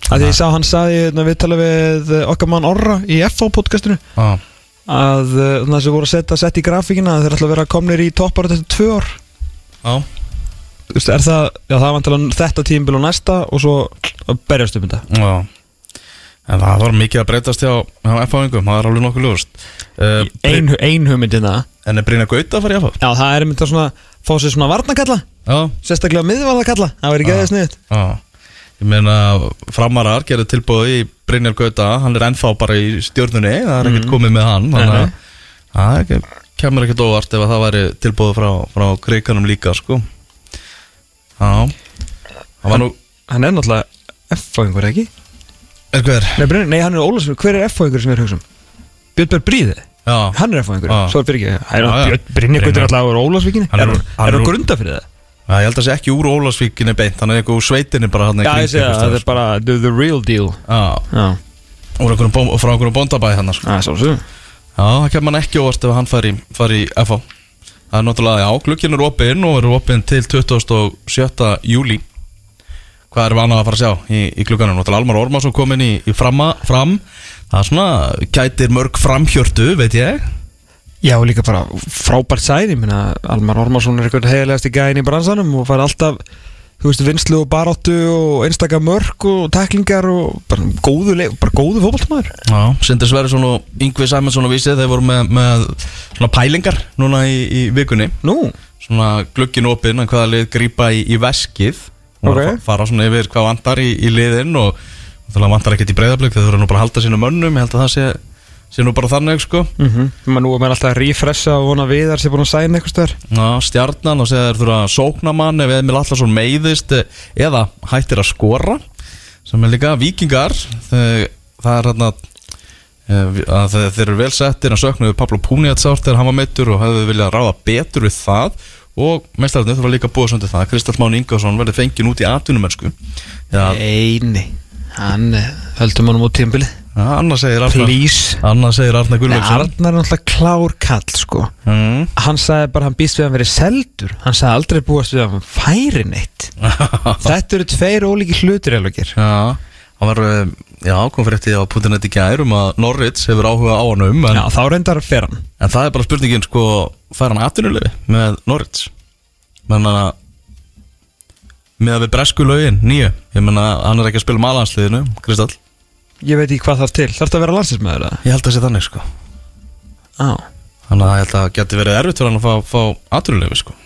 Því ég sá hann saði hérna, við tala við eh, okkar mann Orra í FO podcastinu. Já, að uh, það sem voru að setja sett í grafíkina þeir ætla að vera komnir í toppar þetta tvö veist, er það, það vantilega þetta tímbil og næsta og svo berjast um þetta. Já. En það var mikið að breytast hjá, hjá F-fáingum, það er alveg nokkuð ljóst. Uh, Ein, ein hugmyndina En er Brynja Gauta að fara í F-fá? Já, það er einmitt að Fá sér svona varnakalla Sérstaklega miðvarðakalla Það verður ekki aðeins niður já Ég meina, framarar gerði tilbúið í Brynjar Gauta Hann er ennþá bara í stjórnunni Það er ekkert komið með hann Þannig að það kemur ekkert óvart ef að það væri tilbúið frá, frá kriganum líka, sko Já Það var nú Hann er náttúrulega F-fáingur ekki? Er hver? Nei, Brynjar, nei, hann er Ólasson Hver er F-fáingur sem er hugsum? Björn Björn Bríði Já, Hann er F-fáingur Já. Svo er fyrir ekki. Björn Brynjar Gautur Brynjar. alltaf á Er er- er er- hann grunda fyrir það? Já, ég held að það sé ekki úr Ólasvíkinni beint Hann er eitthvað úr sveitinni bara hann Já, ég sé að það er bara the, the real deal. Já, Já, úr einhverjum bó- frá einhverjum bóndabæ hann sko. það Já, það kemur hann ekki óvart ef hann fari, fari í FH Það er náttúrulega, já, glukkin er opinn og er opinn til 27. júli Hvað erum við annað að fara að sjá í, í glukkanum? Náttúrulega Almar Ormarsson kominn í, í framma, fram. Það er svona, gætir mörg framhjörtu, veit ég Já, líka bara frábært sæði Ég meina, Almar Ormarsson er eitthvað heiligast í gæðin í bransanum og fær alltaf þú veist, vinslu og baráttu og einstaka mörk og teklingar og bara góðu, góðu fótballtamaður Já, Sindri Sverrisson og Yngvi Sæmundsson og Vísið Þeir voru með, með svona pælingar núna í, í vikunni Nú, Svona glukkin opinn, að hvaða lið grípa í, í veskið og Ok. okay. fara svona yfir hvað vantar í, í liðin og það vantar ekkert í breyðablík þeir þurfa nú bara að halda sínu mönnum ég held að það sé, sé nú bara þannig sko. Mm -hmm. nú er maður alltaf að refressa og vona viðar sem búin að sæna eitthvað stöðar Já, stjarnan og segja þeir þurfa að sókna mann ef Emil Allarsson meiðist eh, eða hættir að skora sem er líka vikingar þeir, það er hérna að þeir, eru vel settir að söknuðu Pablo Puniat sárt þegar hann var meittur og hefðu viljað ráða betur við það. Og meistararnir þurfa líka að búa svolítið það. Kristall Máni Ingarsson verði fengin út í atvinnumennsku. Já, Eini, hann eh, höldum hann út tímbilið Anna segir Arna Please. Anna segir Arna Nei, Gullveiksson Arnar er náttúrulega klár kall sko. Mm. Hann sagði bara að hann býst við að hann verið seldur. Hann sagði aldrei búast við að hann færi neitt. (laughs) Þetta eru tveir ólíki hlutir elvegir Já, hann var eh, Já, kom fyrir eftir á Putinett í gær um að Norris hefur áhuga á hann um en, Já, þá reyndar fer hann. En það er bara spurningin sko fær hann atvinnulefi með Norris menn að með að við bresku lögin nýju ég menna hann er ekki að spila malansliðinu Kristall Ég veit ekki hvað þarf til. Þarf það að vera landsinsmaður eða? ég held að það sé þannig sko. Á, þannig að ég held að það geti verið erfitt fyrir hann að fá, fá atvinnulefi sko.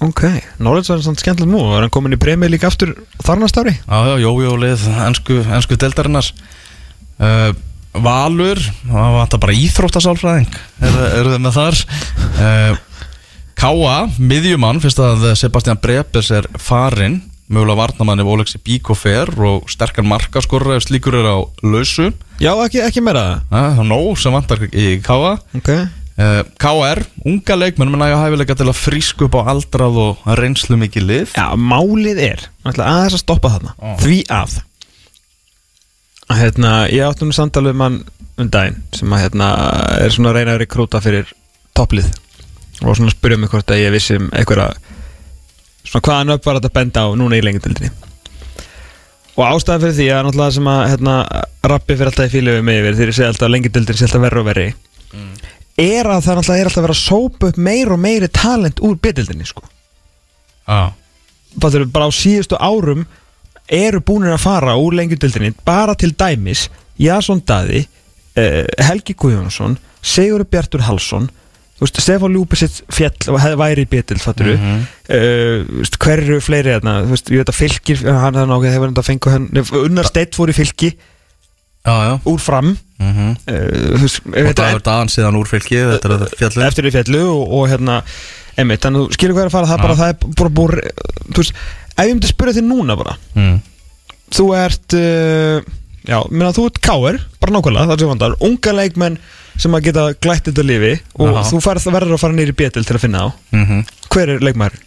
Ok. Norrlands var svona skemmtilegt nú Er hann komin í premið líka aftur þarnast ári? Já, já, jójólið, ennsku, ennsku deltarinnar uh, Valur, það vantar bara íþróttasálfræðing. Eru er þið með þar? Uh, Káa, miðjumann, fyrst að Sebastian Brepes er farinn Mögulega varnamann ef Oleksi Bíko fer og sterkan markaskorra ef slíkur er á lausu. Já, ekki, ekki meira. Það er nóg sem vantar í Káa Ok. Uh, KR, unga leikmenn með næga hæfileika til að frísku upp á aldrað og reynslu mikið lið. Já, málið er Ég ætla aðeins að stoppa þarna. Ó. Því að að, hérna, Ég átti nú samtal við mann um daginn sem að hérna er svona að reyna að rekrúta fyrir topplið. Og svona að spyrja mig hvort að ég vissi um einhverja svona hvaðan upp var þetta benda á núna í lengjadöldinni og ástæðan fyrir því að náttúrulega sem að hérna, rappi fyrir alltaf í mig yfir þegar ég segi alltaf að lengjadöldin sé alltaf verri og verri er að það náttúrulega er alltaf að vera að sópa upp meir og meiri talent úr betildinni sko. Já, fattur bara á síðustu árum eru búinir að fara úr lengjudildinni bara til dæmis Jason Daði uh, Helgi Guðjónsson Sigur Bjartur Halsson þú veist, Stefán Ljúbisitt fjall og hefði væri í betild, fattur mm Mhm. hver eru fleiri þarna, þú veist, ég veit að fylgir hann hefði náttúrulega, hefur enda fengið hann Unnar Steitt fór í fylgi já, já. Úr fram. Mm -hmm. uh, þú veist, Og veit að Dagur Dan síðan úr fylki Þetta er fjallið. Eftir í fjallu og, og hérna einmitt, þannig að þú skilur er að fara það er bara, það er bara búið þú veist, ef ég myndi spyrja þig núna bara. Mm. þú ert uh, já, minna þú ert káir bara nákvæmlega, það er sem að geta glætt þetta lífi og Já. þú færð, verður að fara nýri betil til að finna á Mm hver er leikmæður?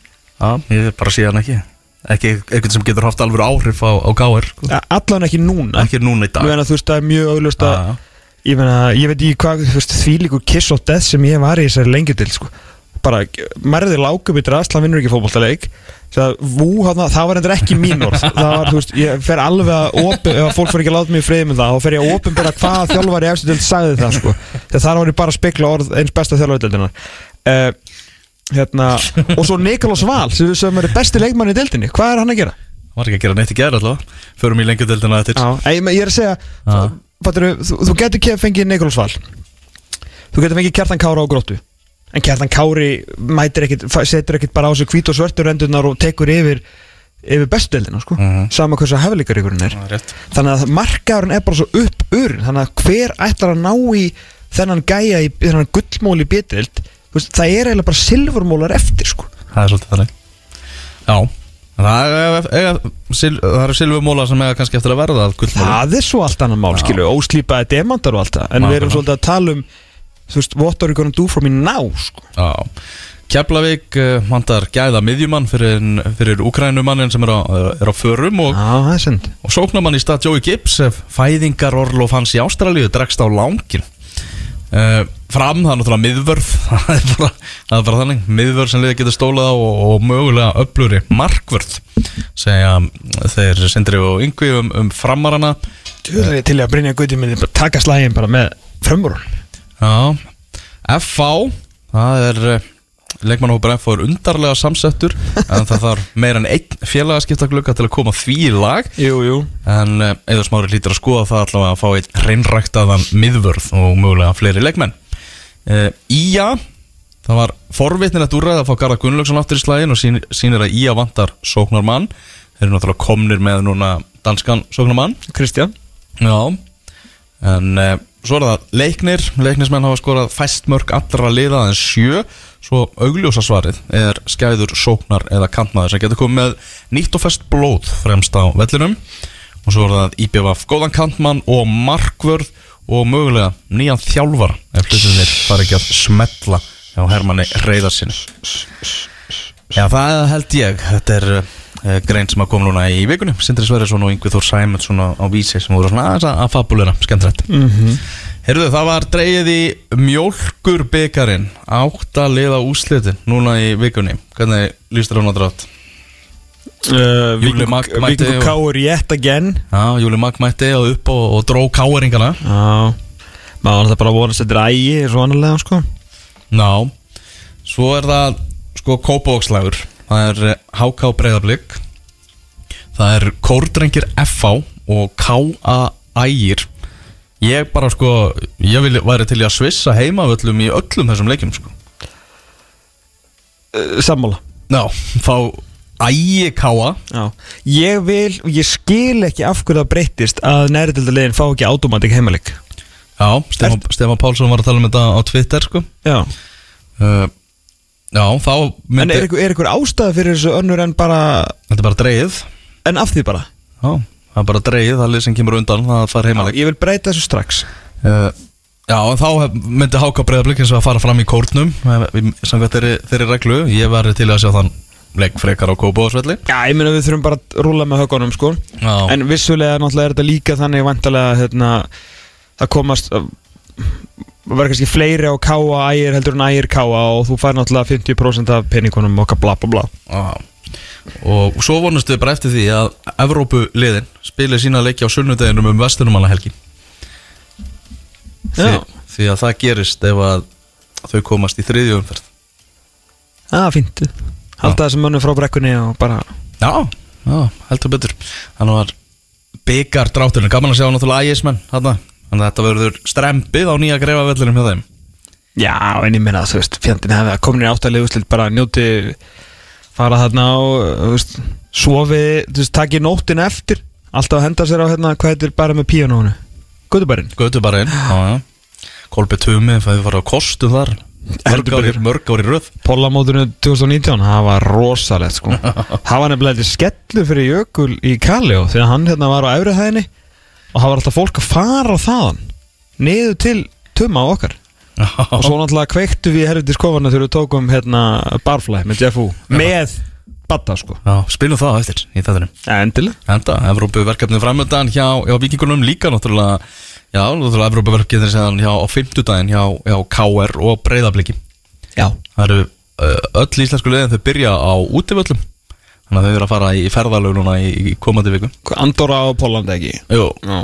Já, ég bara sé hann ekki Ekki eitthvað sem getur haft alveg áhrif á, á gáir sko. Allan ekki núna Ekki núna í dag Ég meina, þú veist, það er mjög auglust að ég, ég veit ekki hvað, því líkur kiss og death sem ég var í þessari lengi til sko. Bara, mærði lákum í drasl hann vinnur ekki fótboltaleik. Það, það var endur ekki mín orð. Það var, þú veist, ég fer alveg að opin, ef fólk fyrir ekki að láta mig í friði með það þá fer ég að opinbera hvaða þjálfari eftir til sagði það sko, þegar þar var ég bara að spekla orð eins besta þjálfari uh, hérna, og svo Nikolás Val sem, sem er besti leikmann í deildinni. Hvað er hann að gera? var ekki að gera neitt í gerð alltaf Förum í lengjudeldina eftir. Ég, ég þú, getur fengið Nikolás Val Þú getur fengið Kjartan Kára á gróttu En Kjartan Kári mætir ekkit, setur ekkit bara á sig hvít og svörtur endurnar og tekur yfir yfir bestudeldina sko. Mhm. sama hversu hefðlíkaríkurinn er. Rétt. Þannig að markaðurinn er bara svo upp ur þannig að hver ætlar að ná í þennan gæja í þennan gullmól í betild það er eiginlega bara silfurmólar eftir sko. Það er svolítið þannig. Já. Það er, er, það eru silfumóla sem eiga kannski eftir að verða að gullmóla það er svo allt annan mál skilu óslýpaði demantar og allt það. En við erum svolítið að tala um þú veist, what are you gonna do for me now sko? Já. Keflavík uh, vantar gæða miðjumann fyrir, fyrir Ukrænumannin sem er á, er á förum og, Já, og sóknamann í stað Joey Gibbs fæðingar Orlof hans í Ástralíu dregst á langin uh, fram, það er náttúrulega miðvörð (laughs) það er bara, það er bara þannig. Miðvörð sem liðið getur stólað á og, og mögulega öfluri markvörð segja þeir sindri og yngvi um, um framarana. Tjóður ég til að Brynja Guði minni taka slægin bara með frömmurun Já, FH það er uh, leikmannhópur FH er undarlega samsettur (laughs) en það þarf meira en einn félagaskiptaglugga til að koma því í lag. Jú, jú. En eða smári hlýtur að skoða það allavega að fá einn reynræktaðan miðvörð og mögulega fleiri leikmenn. Uh, Ía það var forvitnilegt úrræð að fá Garðar Gunnlaugsson aftur í slægin og sín, sínir að Ía vantar sóknarmann. Þeir eru náttúrulega komnir með núna danskan sóknarmann. Kristján. Já. En svo er það leiknir. Leiknismenn hafa skorað fæst mörg allra liða en sjö. Svo augljósa svarið er skæður sóknar eða kantmaður sem getur komið með nýtt og fest blóð fremst á vellinum. Og svo er það IBVF góðan kantmann og markvörð og mögulega nýjan þjálfar ef hlutinir fara ekki að smetla hjá Hermanni Reyðarsinni Já, það held ég. Þetta er uh, grein sem að koma núna í vikunni. Sindri Sverjesson og Yngvi Þór Sæmundsson á, vísi sem voru svona aðeins að, að fabulera skemmtilegt. Mm -hmm. Heyrðu, það var dreigið í mjólkur byggarinn átta liða úslitin núna í vikunni. Hvernig líst þér á náttúrulega? uh, Júli Mag mætti og- Káur yet again. Já, Júli Mag mætti og upp og, og dró káeringana. Já. Maður það bara að vonast þetta er ægi svo annarlega sko. Ná, svo er það sko kópavókslægur Það er eh, HK Breiðablík Það er Kórdrengir FH og K.A. Ægir. Ég bara sko Ég vil, væri til að svissa heimavöllum í öllum þessum leikjum sko. Uh, Sammála. Já, fá Ægi K.A. Já. Ég vil, ég skil ekki af hverju það breyttist að næriðildarlegin fá ekki automatik heimalik Já, Stefán Pálsson var að tala um þetta á Twitter sko. Já. Uh, Já, þá En myndi er, einhver- er einhver ástæða fyrir þessu önnur en bara Þetta er bara dreigið En af því bara? Já, það er bara dreigið, það er lið sem kemur undan Það fær heimaleik Ég vil breyta þessu strax. Uh, já, en þá myndi háka breyðablík eins og að fara fram í kórnum samkvæmt þeirri, þeirri reglu. Ég væri til að sjá þann leik frekar á Kópavóðsvelli Já, ég meina við þurfum bara að rúla með högunum sko. Já. En vissulega náttúrulega er þetta líka þannig vantarlega hérna, það komast vera kannski fleiri á káa ægir heldur en ægir káa og þú fær náttúrulega 50% af peningunum okkar bla bla bla. Já. og svo vonustu við bara eftir því að Evrópu liðin spilir sína leiki á sunnudeginum um vestunumanna helgi því, Já. því að það gerist ef að þau komast í þriðju umferð. Það er fínt. Halda þessum mönnum frá brekkunni og bara Já, já, heldur betur. Þannig var byggar drátturinn. Gaman að sjá náttúrulega ægismenn þarna Þannig að þetta verður strempið á nýja greifa vellinum hjá þeim. Já, en ég meina þú veist, fjandinn hefði að komin í áttalegu úrslit bara njóti fara þarna og þú veist, sofi, þú veist, taki nóttin eftir alltaf að henda sér á hérna, hvað heitir bara með píanónu Guðubarinn Götu bara inn já, já. Kolbi Tumi, það hefur farið á kostum þar. Mörg ári, mörg ári röð. Pólamóturinu 2019, það var rosalegt sko. (laughs) Það var nefnilega eitthvað skellur fyrir Jökul í Kaljó því að hann hérna var á og það var alltaf fólk að fara á þaðan niður til Tuma okkar. Og svo náttúrulega kveiktu við herfði skofana þegar við tókum hérna Barfly með Jeff U með Batta sko. Já, spilum það á eftir í þettunum ja, Endilega. Enda, Evrópu verkefni framöndan hjá, hjá vikingunum líka náttúrulega Já, náttúrulega Evrópu verkefni sem hjá á fimmtudaginn hjá, hjá KR og Breiðabliki. Já. Það eru öll íslensku liðin þau byrja á útivöllum Þannig að þau eru að fara í ferðalög núna í, í komandi viku. Andorra og Pólanda ekki? Jú, Já.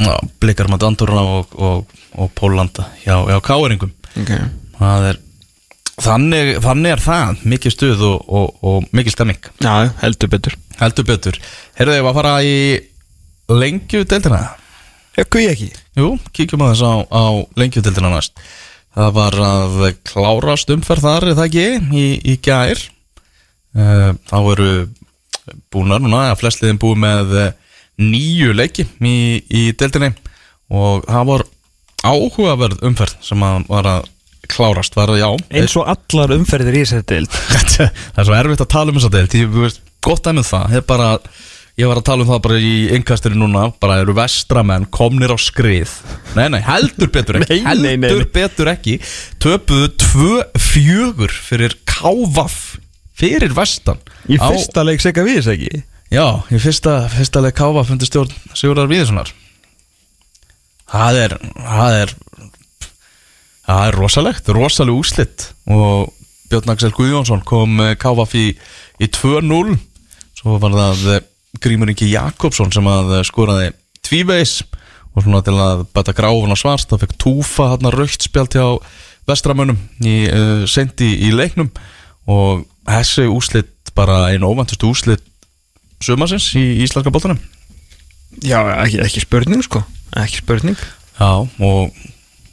Já, blikar maður Andorra og, og, og Pólanda hjá, hjá K-eringum Ok. Það er Þannig, þannig er það, mikið stuð og, og, og mikið stemming. Já, heldur betur. Heldur betur. Herðu þau að fara í lengju deildina Ekkur ég ekki. Jú, kíkjum aðeins á, á lengjutildina næst. Það var að klárast umferð þar, er það ekki, í, í gær Þá eru búnar núna, að flestliðin búið með eh, nýju leiki í, í deildinni. Og það var áhugaverð umferð sem að var að klárast var að já. Eins og allar umferðir í þessari deild. (laughs) Það er svo erfitt að tala um þessa deild ég veist, gott að með það er bara, ég var að tala um það bara í innkastinu núna, bara eru vestramenn komnir á skrið. Nei, nei, heldur betur ekki (laughs) Nei, nei, nei, heldur nei. betur ekki töpuðu tvö fjögur fyrir kávaf fyrir vestan Í Á- fyrsta leik segja við þess ekki? Já, í fyrsta, fyrsta leik kávaf undir stjórn Sigurðar Víðissonar. Það er það er það er rosalegt, rosaleg úslitt og Björn Axel Guðjónsson kom kávaf í, í 2-0 svo var það eh, Grímur Ingi Jakobsson sem að eh, skoraði tvíveis og svona til að bæta gráfuna svart þá fekk Túfa hann raukt spjalt hjá vestramönnum í, uh, sendi í leiknum. Og þessi úslitt bara einu óvæntustu úslitt sumarsins í íslenska bóttanum Já, ekki, ekki spurning sko. Ekki spurning. Já, og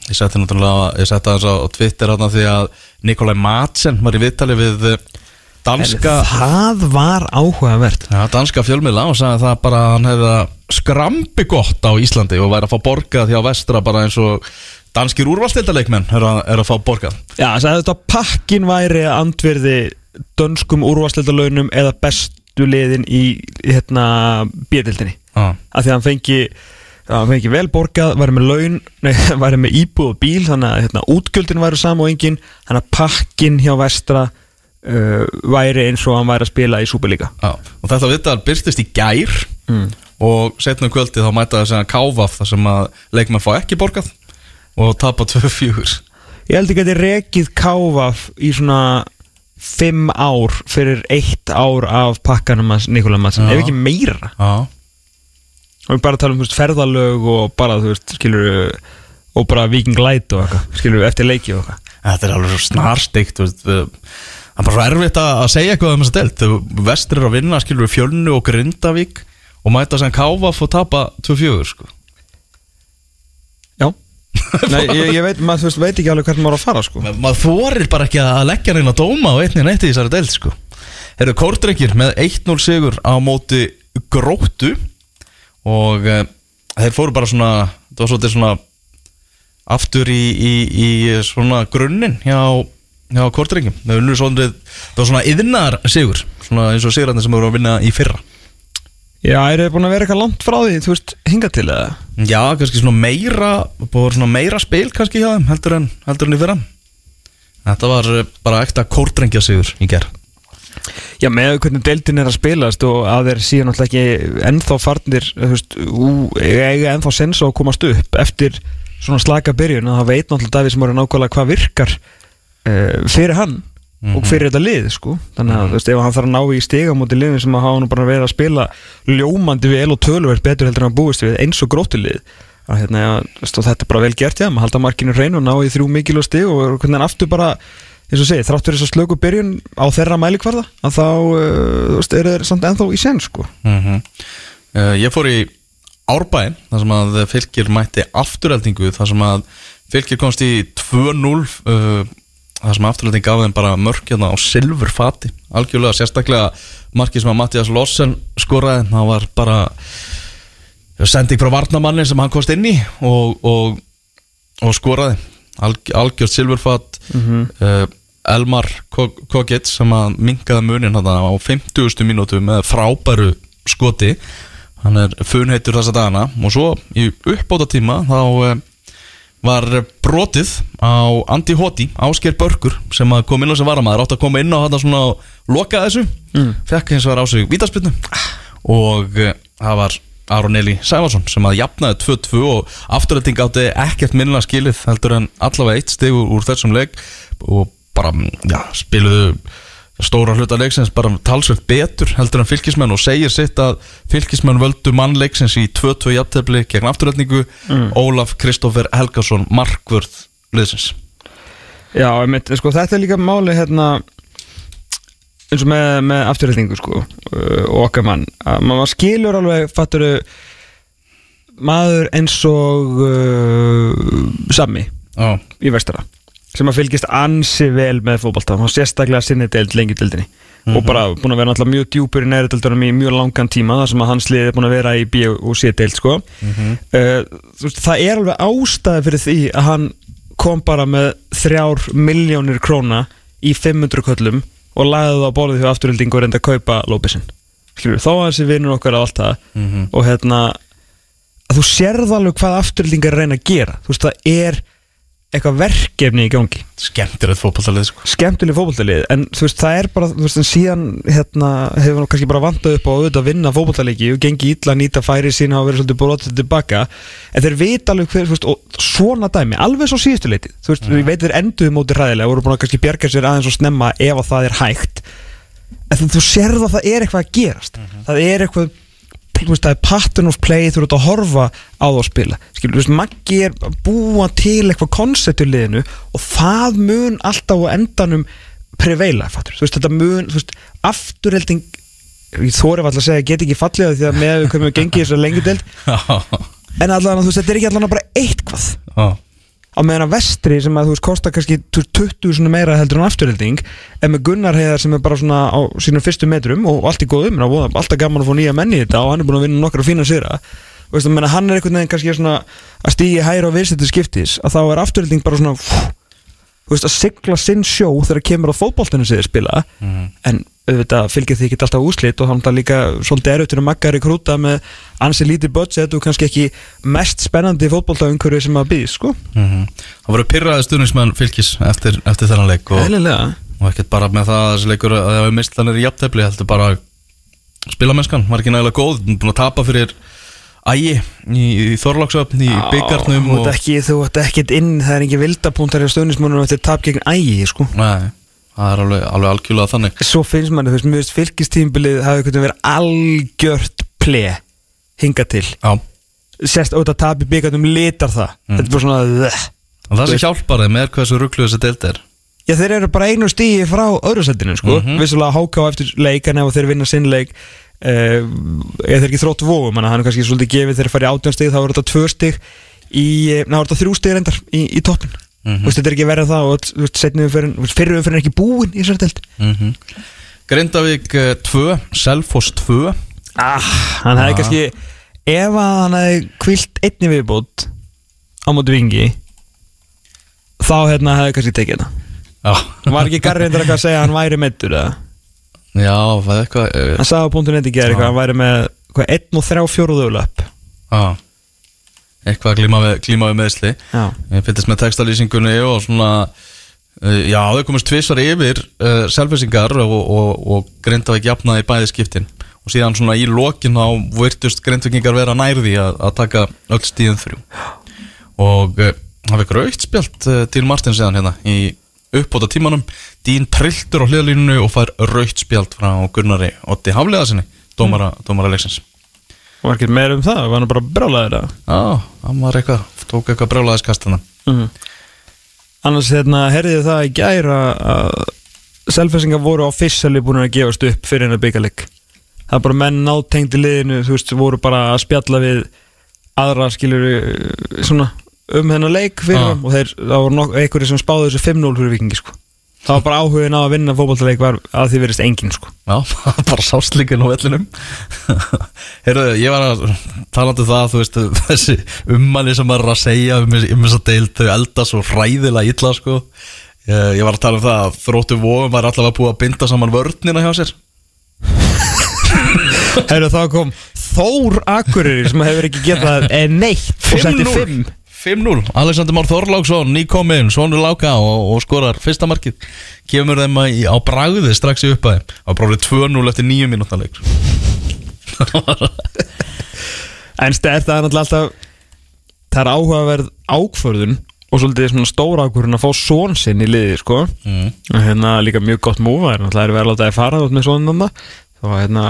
ég setti náttúrulega, ég setti aðeins á á Twitter þarna því að Nikolai Madsen var í viðtali við danska, Það var áhugavert. Ja, danska fjölmiðla og sagði það bara að hann hefði það skrambi gott á Íslandi og væri að fá borgað hjá vestra bara eins og danskir úrvalstildaleikmenn er, að- er að fá borgað. Já, það sagði þetta að pakkin væri andverði dönskum úrvarsleildalaunum eða bestu liðin í hérna bjöldildinni Já, af því að hann fengi hann fengi vel borgað, væri með laun (laughs) nei, væri með íbúð og bíl þannig að hérna, útgjöldin væri sama og engin þannig að pakkin hjá vestra uh, væri eins og hann væri að spila í Súperlíka já, og þetta viðtal byrstist í gær mm. og setna um kvöldi þá mæta það að káfa þar sem að leikmenn fá ekki borgað og tapa 2-4 Ég held ekki að þetta rekið káfaf í svona fimm ár fyrir eitt ár af pakkanum að Nikola Madsen, ef ekki meira. Já, og við bara tala um veist, ferðalög og bara þú veist, skilur og bara Viking Light og eitthvað skilur eftir leiki og eitthvað. Þetta er alveg svo snarsteikt veist, við- Það er bara svo erfitt að að segja eitthvað um þessa delt Vestur er að vinna, skilur fjölnu og Grindavík og mæta sem káfa og tapa 2-4 sko. (laughs) Nei, ég, ég veit, maður veist, veit ekki alveg hvernig maður á að fara sko. Ma- Maður þorir bara ekki að leggja reyna dóma á einni neitt í þessari delt sko. Eru kórdrengir með 1-0 sigur á móti gróttu og e, þeir fóru bara svona það var svolítið svona aftur í, í, í svona grunninn hjá, hjá svona, það var svona yðnar sigur svona eins og sigurarnir sem voru að vinna í fyrra Já, er þið búin að vera eitthvað langt frá því, þú veist, hinga til eða? Já, kannski svona meira búið svona meira spil kannski hjá þeim heldur en, heldur en í fyrra. Þetta var eh, bara ekta kórdrengja sigur í gerð Já, með hvernig deildin er að spilast og að þeir síðan náttúrulega ekki ennþá farnir, þú veist, ú, eiga ennþá sens á að komast upp eftir svona slaka byrjun að það veit náttúrulega Davíð sem eru nákvæmlega hvað virkar uh, fyrir hann og fyrir þetta lið, sko. Þannig að, þú veist, ef hann þarf að ná í stiga múti liðin sem að hafa nú bara verið að spila ljómandi vel og tölverð betur heldur en að búist við eins og grótulið að hérna, ja, veist, og þetta er bara vel gert, já, maður halda markinu hreinu og ná í þrjú mikilvæg stig og hvernig hann aftur bara eins og segi, þrátt fyrir þess að slöku byrjun á þeirra mælikvarða, að þá uh, veist, eru þeir samt ennþá í sen, sko. Mm Ég fór í Árbæn þar sem að fylgir mætti afturheldingu þar sem að fylgir komst í 2-0 þar sem afturhelding gaf þeim bara mörk hérna á silfurfati algjörlega sérstaklega markið sem að Mattias Lossen skoraði það var bara sending frá varnamanni sem hann komst inn í og, og, og skoraði. Alg, algjört silfurfat uh, Elmar Kog- Kogic sem að minkaði munin á 50. mínútu með frábæru skoti. Hann er funheitur þessa dagana. Og svo í uppbóta tíma þá uh, var brotið á Andi Hoti, Ásker Börkur sem kom inn á sem varamæður átt að koma inn á hann svona og loka þessu mm. fekk hins vegar á sig vítaspinnu og uh, það var Aron Eli Sæfarsson sem að jafnaði 2-2 og afturrætting átti ekkert minna skilið heldur en allavega eitt stig úr, úr þessum leik og bara ja, spiluðu stóra hluta leiksins bara talsvöld betur heldur en fylkismenn og segir sitt að fylkismenn völdu mann leiksins í 2-2 jafntefli gegn afturrætningu Ólaf Kristoffer Helgason markvörð liðsins. Já, einmitt, sko, þetta er líka máli hérna eins og með, með afturhaldingu sko uh, og okkar mann. Að maður skilur alveg fattur maður eins og uh, Sami Já, í vestara sem að fylgist ansi vel með fótbolta og sérstaklega sinni deild lengi deildinni. Og bara búin að vera náttúrulega mjög djúpur í næri deildunum í mjög langan tíma þar sem að hans liði er búin að vera í B og C deild sko. uh, þú veist, það er alveg ástæði fyrir því að hann kom bara með þrjár miljónir króna í 500 köllum og lagði það á borðið hjá afturhilding og reyndi að kaupa lópisinn þó að þessi vinnur okkar að allt það. Og hérna að þú sérð alveg hvað afturhildingar reyna að gera. Þú veist það er eitthvað verkefni í gangi. Skemmtir þetta fótballtalið sko. skemmtileg fótballtalið en þú veist það er bara þú veist en síðan hérna hefur hann kannski bara vantað upp á að auðvitað vinna fótballtalegi og gengi illa að nýta færi sína og verið svolítið brotið tilbaka. En þeir vita alveg hver veist og svona dæmi alveg svo síðustu leitið þú veist ég veit þeir enduðu móti hræðilega og voru búin að kannski bjarga sér aðeins og snemma ef að það er hægt. En þú, þú sérð að það er eitthvað að gerast. Það er eitthvað þú veist, það er pattern of play þú ert að horfa á það að spila. Skilur, þú veist, Maggi er búa til eitthvað koncept í liðinu og það mun alltaf á endanum preveila, fattur, þú veist, þetta mun þú veist, afturhelding ég þóri alltaf að segja, get ekki fallið því að með við komum að gengi þess að lengi deild. (laughs) En allan, þú veist, þetta er ekki allan bara eitthvað á meðan að vestri sem að þú veist kostar kannski 20 svona meira heldur en afturhelding en með Gunnar Heiðar sem er bara svona á sínum fyrstu metrum og allt í góðum alltaf gaman að fá nýja menni í þetta og hann er búin að vinna nokkra fína sýra og veist, menna, hann er einhvern veginn kannski svona að stígi hæra og viðsettu skiptis að þá er afturhelding bara svona fú, veist, að sigla sinn sjó þegar kemur á fótboltinu sig að spila en auðvitað fylgir því ekki alltaf úslit og hann er líka svolítið erautur að magga í krúta með ansi lítið budget og kannski ekki mest spennandi fótboltaumhverju sem að býð sko mhm. Það voru pyrraði stuðnismenn fylgis eftir, eftir þennan leik og, og ekkert bara með það að þessi leikur að það hefur mistlanir í jafntefli heldur bara spilamennskan var ekki nægilega góð búin að tapa fyrir ægi í, í Þorláksöfn í byggarnum Þú og ert ekki, þú ert ekkert inn, það er ekki vildapunktar í stöðnismunum eftir tap gegn ægi sko. Nei, það er alveg, alveg algjörlega þannig. Svo finnst manni, þú veist, mjög fylgistímbilið hafi einhvern veginn verið algjört ple hinga til. Já, Sérst auðvitað tap í byggarnum litar það. Þetta er bara svona og það sem hjálpar þeim er hversu rugglu þessi deild er. Já, þeir eru bara einu stíi frá öðru setinu, sko. Vissulega háká eftir leikan ef þeir vinna sinn leik uh, eða þeir ekki þrótt vóum þannig að hann er kannski svolítið gefið þeir fara í átján stig þá er þetta tvö stig í, eh, ná er þetta þrjú stig reyndar í, í toppin mm -hmm. þetta er ekki verið það og þú veist, seinni umferðin, þú veist, fyrri umferðin er ekki búin í þessari delt mm Grindavík 2, Selfoss 2 ah, hann hefði kannski ef hann hefði kvilt einni viðbót á móti vingi þá hérna hefði kannski tekið þetta Já, var ekki eitthvað að segja að hann væri meittur eða? Já það er eitthvað eh, hann sagði á punktu neti gera eitthvað, hann væri með hvað, 1 og 3 fjóruðu löp Já Eitthvað að glíma við, meðsli fylgist með textalýsingunni og svona uh, Já, þau komast tvissar yfir uh, Selfissingar og, og, og Grindavík jafnaði bæði skiptin. Og síðan svona í lokin þá virtust Grindvíkingar vera nærði að, að taka öll stíðin þrjú. Og uh, það fekk raukt spjalt uh, til Martin síðan hérna í uppbóta tímanum Dín trilltur á hliðalínunu og fær raukt spjalt frá Gunnari Otti Hafliða sinni dómara, dómara leiksins var ekki meira um það, var hann bara brálaðir það Já, hann var eitthvað, tók eitthvað brjálæðiskastana Mhm. annars hérna herði ég það í gæra að selfessingar voru officially búin að gefast upp fyrir hennar byggaleg það er bara menn nátengdi liðinu þú veist, voru bara að spjalla við aðra skilur svona um hennar leik fyrir þeim og þeir, það voru einhverju sem spáðu þessu 5-0 fyrir vikingi sko það var bara áhugin á að vinna fótballtaleik var að því verist engin sko. Já, (laughs) bara sáslíkin á vellinum. (laughs) Heyrðu, ég var að talandi um það, þú veist, þessi ummanni sem er að segja um, um þess að deild þau elda svo hræðilega illa, sko. Ég, ég var að tala um það að þróttu vóum var allavega búið að binda saman vörnina hjá sér. Herru, þá kom Þór Akureyri sem hefur ekki getað eh, neitt og setti 5 5-0 Alexander Már Þorláksson, nýkominn, Svonur Láka og, og skorar fyrsta markið. Kemur þeim í- á bragði strax í uppaði á bróðið 2-0 eftir 9 mínúta leik. (laughs) En stær það er náttúrulega alltaf Það er áhugaverð ákvörðun Og svolítið svona stóra ákvörðun að fá són sinn í liði sko. Mm. Og hérna líka mjög gott múfa er náttúrulega er verið að láta þið fara út með svonan það Og hérna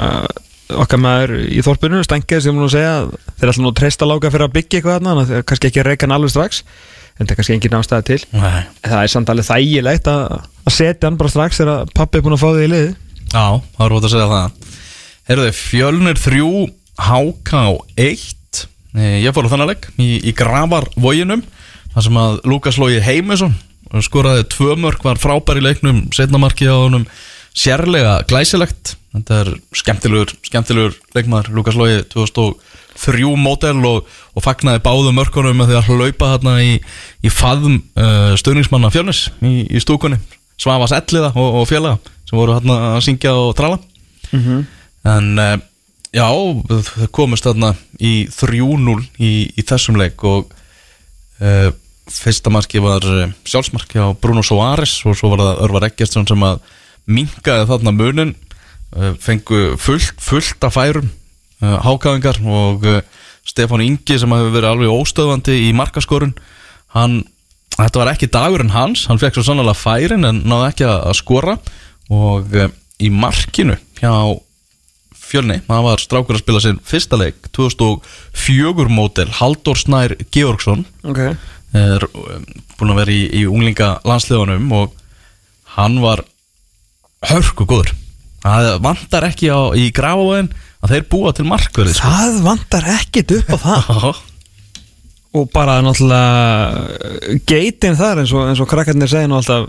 okkar maður í þorpinu stengið sem hún að segja Þeir ætla nú treysta láka fyrir að byggja eitthvað þarna Þannig að kannski ekki að reyka hann alveg strax En það er kannski engin ástæða til. Nei. Það er samt alveg þægilegt að, að setja hann bara strax Þegar pappi er búin að fá þig í liði Já, það er rót að segja það. Herðu, fjölnir 3 HK 1 Eh, Ég fór á þannig leik í, í Gravarvoginum þar sem að Lukas Lógi Heimisson skoraði tvö mörg, var frábær í leiknum setnamarki á honum sérlega glæsilegt þetta er skemmtilegur, skemmtilegur leikmaður Lukas Lógi 2003 mótel og, og fagnaði báðu mörkunum með því að hlaupa þarna í, í faðum uh, stöðningsmanna fjörnis í, í stúkunni Svavas Elliða og, og félaga sem voru þarna að syngja og trala en uh, já, þau komust þarna í 3-0 í, í þessum leik og uh, fyrsta marki var sjálfsmarki á Bruno Soares og svo var það Örvar Eggertsson sem að minkaði þarna munin fengu fullt, fullt af færum uh, hákáðingar og uh, Stefán Ingi sem hefur verið alveg óstöðvandi í markaskorun hann, þetta var ekki dagurinn hans hann fekk svo sannlega færin en náði ekki að, skora og í markinu hjá fjölni, það var strákur að spila sinn fyrsta leik 2004 mótel Halldór Snær Georgsson. Ok. Er búin að vera í, í unglinga landsliðunum og hann var hörku góður það vantar ekki á, í grafavöðin að þeir búa til markverði sko. Það vantar ekkit upp á það. (laughs) Og bara náttúrulega Geitin þar eins og, eins og krakkarnir segja nú alltaf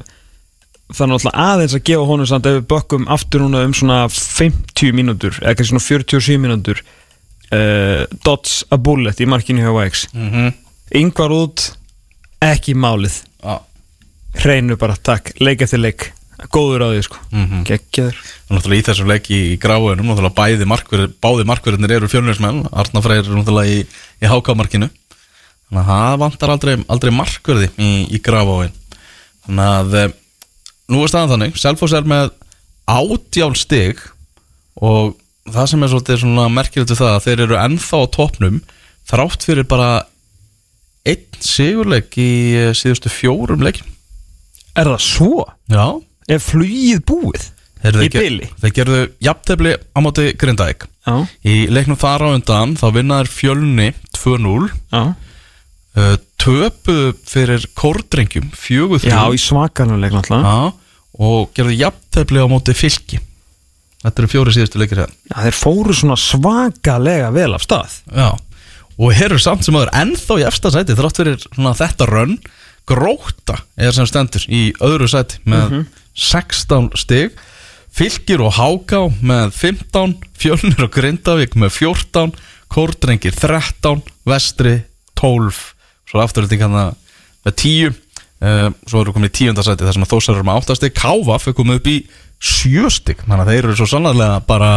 Það er náttúrulega aðeins að gefa honum samt ef við bökkum aftur núna um svona 50 mínútur eða kannski svona 47 mínútur uh, Dots a bullet í markinu hjá Wax mhm, Yngvar út ekki málið. Já. hreinu bara, takk, leik eftir leik góður á því sko, Mhm. geggjaður. Og náttúrulega í þessum leik í, gráðunum náttúrulega bæði markverð, báði markverðinir eru fjölnismenn. Arna Freyr er náttúrulega í, í hákamarkinu. Þannig að það vantar aldrei, aldrei markverði í, í gráðun þannig að eh, nú er staðan þannig. Selfoss er með átjál stig og það sem er svolítið merkilegt við það að þeir eru ennþá á topnum þrátt fyrir bara einn sigurleik í eh, síðustu fjórum leikin Er það svo? Já Er flugið búið? Þeir, Í bili? þeir gerðu jafntefli á móti Grindavík. Já, Í leiknum þar á undan þá vinnaður fjölni 2-0 já. Uh, Töpuðu fyrir kórdrengjum 4-3 Já, í svakanuleik náttúrulega. Já, Og gerðu jafntefli á móti fylki. Þetta eru fjóri síðustu leikir hérna. Já, þeir fóru svona svakalega vel af stað. Já Og hér eru samt sem aður ennþá í efsta sæti Þrátt fyrir þetta rönn. Gróta er sem stendur í öðru sæti Með 16 stig. Fylkir og Háká með 15 Fjölnir og Grindavík með 14 Kórdrengir 13 Vestri 12 Svo afturölding hann með 10 uh, Svo eru komin í tíundasæti þar sem að þósar eru með 8 stig. Káfa fyrir komið upp í 7 stig. Þannig að þeir eru svo sannarlega bara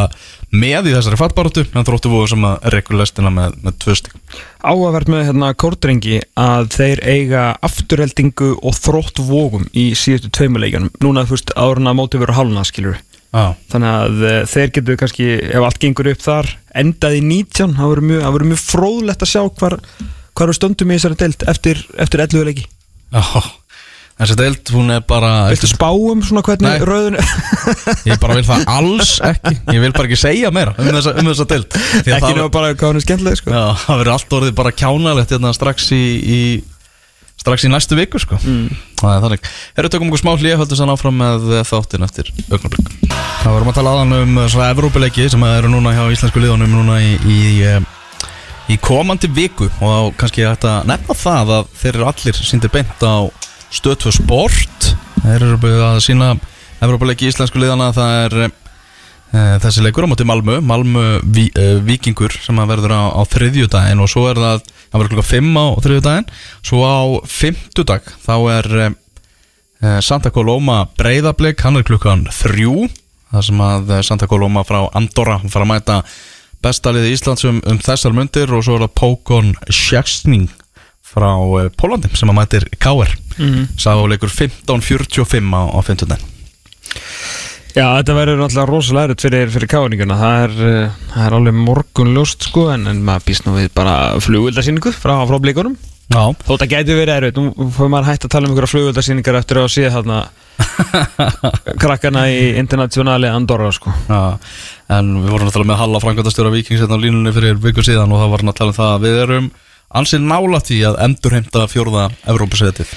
með í þessari fattbaróttu En þróttu voru sem að rekkur lestina með, með 2 stig. Áhugavert með hérna kórdrengi að þeir eiga afturheldingu og þrótt vógum í síðustu tveimuleikjanum Núna þú veist árun að móti veru hálna skilur Já, Þannig að uh, þeir getur kannski, ef allt gengur upp þar endað í 19, það verður mjög, mjög fróðlegt að sjá hvar, hvar við stöndum í þessari deild eftir, eftir 11 leiki. Já Þessi deild, hún er bara Viltu spá um svona hvernig Nei. rauðun (laughs) Ég bara vil það alls ekki. Ég vil bara ekki segja meira um þessa, um þessa deild. Ekki nefna bara hvað hann er skemmtileg sko. Já, það verður allt orðið bara kjánalegt hérna strax í, í strax í næstu viku sko. Mm. Það er þannig. Herru tökum okkur smá hlýja höldum sann áfram með þáttin eftir augnablik. Það vorum að tala aðan um uh, svona Evrópuleiki sem eru núna hjá íslensku liðunum núna í, í, eh, í komandi viku. Og þá kannski hægt að nefna það að þeir eru allir síndir beint á stöð 2 sport. Þeir eru búið að sína Evrópuleiki íslensku liðana. Það er eh, þessi leikur á móti Malmö. Malmö ví, uh, Víkingur sem að verður á, á þriðjudaginn og svo er það það verður klukka 5 á þriðjudaginn. Svo á fimmtudag þá er uh, Santa Coloma Breiðablik, hann er klukkan 3 þar sem að eh, Santa Coloma frá Andorra fara að mæta bestaliði Íslands um, um þessar myndir og svo er það Pókon Sjaksning frá uh, Pólandi sem að mætir K.R. Mm. Sáleikur 15.45 á, á fimmtudaginn. Já, þetta verður náttúrulega rosalega erut fyrir, fyrir káðninguna það er, uh, það er alveg morgunljóst sko en, en maður býst nú við bara flugvöldarsýningu frá, frá blíkunum Já, Þótt að gæti verið erut, nú får maður hægt að tala um ykkur flugvöldarsýningar eftir að sé þarna (laughs) krakkana í internationali Andorra sko. Já, en við vorum að tala með Halla Frankvæntastjóra Víkings hérna á línunni fyrir viku síðan og það var tala um það að við erum ansið nála því að endurheimta fjórða Evrópusætið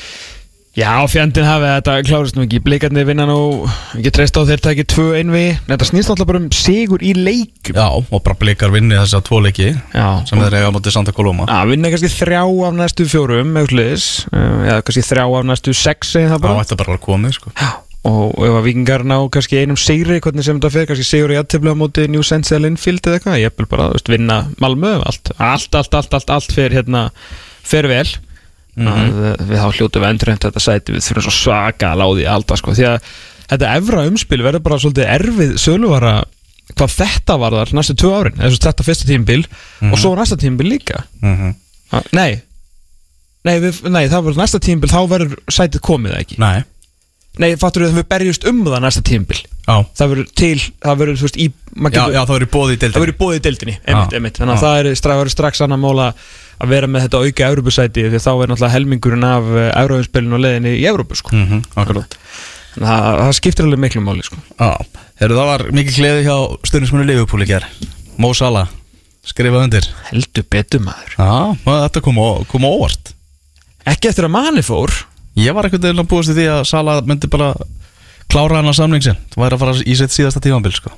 Já, fjandinn hafi þetta klárist nú ekki. Blikarnir vinna nú, ekki treyst á þeir takki 2-1 við. Þetta snýst alltaf bara um sigur í leikum Já, og bara blikar vinni þess að tvo leiki Já, sem þeir eiga á móti Santa Coloma. Að vinna kannski þrjá af næstu fjórum Eða eða kannski þrjá af næstu sex Eða það Það bara. ætti bara að vera komið sko. Já, og ef að vikingar ná kannski einum sigri hvernig sem þetta fer, kannski sigur í aðtöflu á móti New Sense eða Linfield eða eitthvað ég vil bara, veist, vinna Malmö allt, allt, allt, allt, allt, allt fer hérna fer vel. Að, eh, við þá hljótu við endurheimt þetta sæti við þurfum svo svaka að láði alltaf sko, því að þetta efra umspil verður bara svolítið erfið söluvara hvað þetta var þar næstu tvö árin þetta fyrsta tímbil og svo næsta tímbil líka. Mm Ah, nei. Nei, við, nei, það verður næsta tímbil þá verður sætið komið ekki. Nei, Nei, fattur við að við berjust um það næsta tímbil já. Það verður til, það verður, þú veist, í Já, já, það verður bóðið í Það deildinni verður bóðið í deildinni, einmitt, einmitt. Þannig að það er strax, verður strax annar móla að vera með þetta auka Európusæti því þá er náttúrulega helmingurinn af Európspilinu og leiðinni í Európu, sko. Mhm, akkurat. Þannig að það, það skiptir alveg miklu máli, sko. Heru, það var mikið gleði hjá stundismunni ger Mo Salah, skrifað undir. Heldur betur maður. Já, þetta kom, kom óvart. Ekki eftir að manni fór Ég var ekkert eða búist í því að Salah myndi bara klára hann að samling sinn Það væri að fara í sitt síðasta tímanbil sko.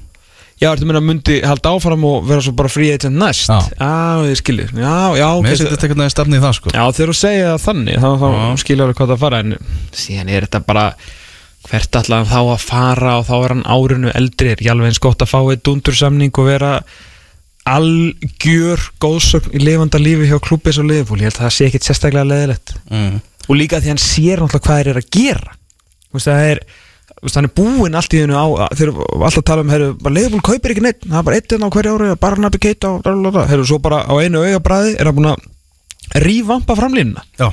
Já, ertu meina að mundi halda áfram og vera svo bara free agent næst Já. Já, ég skilji Já, já, ok Mér setið þetta eitthvað stefni í það sko. Já, þegar þú segir það þannig þá, þá skilja alveg hvað það fara en síðan er þetta bara hvert allan þá að fara og þá er hann árinu eldri er alveg eins gott að fá eitt undursamning og vera algjör góðsögn í lifanda lífi hjá klubbi svo liðbúl, ég held að það sé ekkit sérstaklega leðilegt mm. Og líka því hann sér náttúrulega hvað þeir eru að gera. Veist, það er veist, hann er búinn allt í hennu á þeir alltaf að tala um, heyrðu, bara liðbúl kaupir ekki neitt það er bara eitt enn á hverju ári, bara nabi keita og heyrðu, svo bara á einu augabræði er hann búinn að rífampa framlínuna. Já,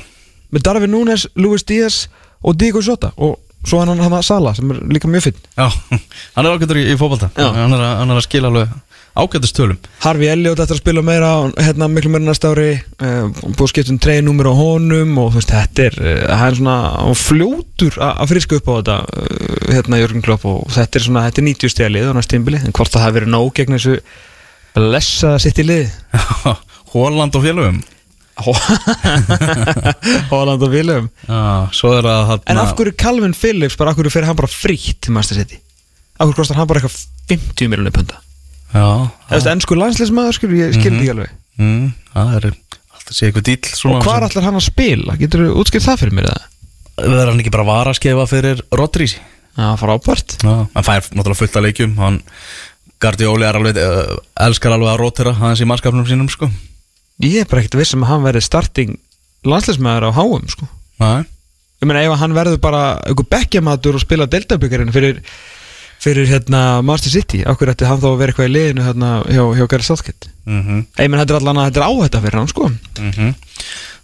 með Darvin Núnes, Luis Díaz og Diego Jota. Og svo er hann hann að Sala sem er líka mjög finn já (laughs) Hann er ágættur í, í fótbolta. Já. hann er, að, hann er að skila alveg ágættustölum Harfi Elliot eftir að spila meira hérna miklu meira næsta ári. Uh, búið að skipta um treyjunúmer á honum og þú veist þetta er uh, hann er svona fljótur að friska upp á þetta uh, hérna Jörgen Klopp og þetta er svona þetta er 90 stíðalið á næst tímbili en hvort það hafi verið nóg gegn þessu blessaða sitt í lið Holland og félögum. (laughs) Holland og er það hann en af hverju Calvin Phillips bara af hverju fer hann bara frítt til Master City? Af hverju kostar hann bara eitthvað 50 miljonir punda Veist, ennsku landsleismæður, skilur, ég skildi ekki alveg. Mm, það er alltaf sé eitthvað dýl svona Og hvar allar hann að spila? Getur þú útskilt það fyrir mér eða? Verður hann ekki bara vara að skefa fyrir Rodri Já, frábært. Hann fær náttúrulega fullt af leikjum. Hann Guardioli er alveg uh, elskar alveg að rotera hans í mannskapnum sínum sko. Ég er bara ekkert viss um að hann verði starting landsleismæður á HM, sko. Ég meina, ef hann verður bara einhver bekkjamatur og spila deltabyggarinn fyrir, fyrir hérna Master City. Akkur ætti hann þá að vera eitthvað í liðinu hérna hjá, hjá Gary Southgate? Mhm. Ég meina, þetta er allan að þetta er áhætta fyrir hann, sko. Mm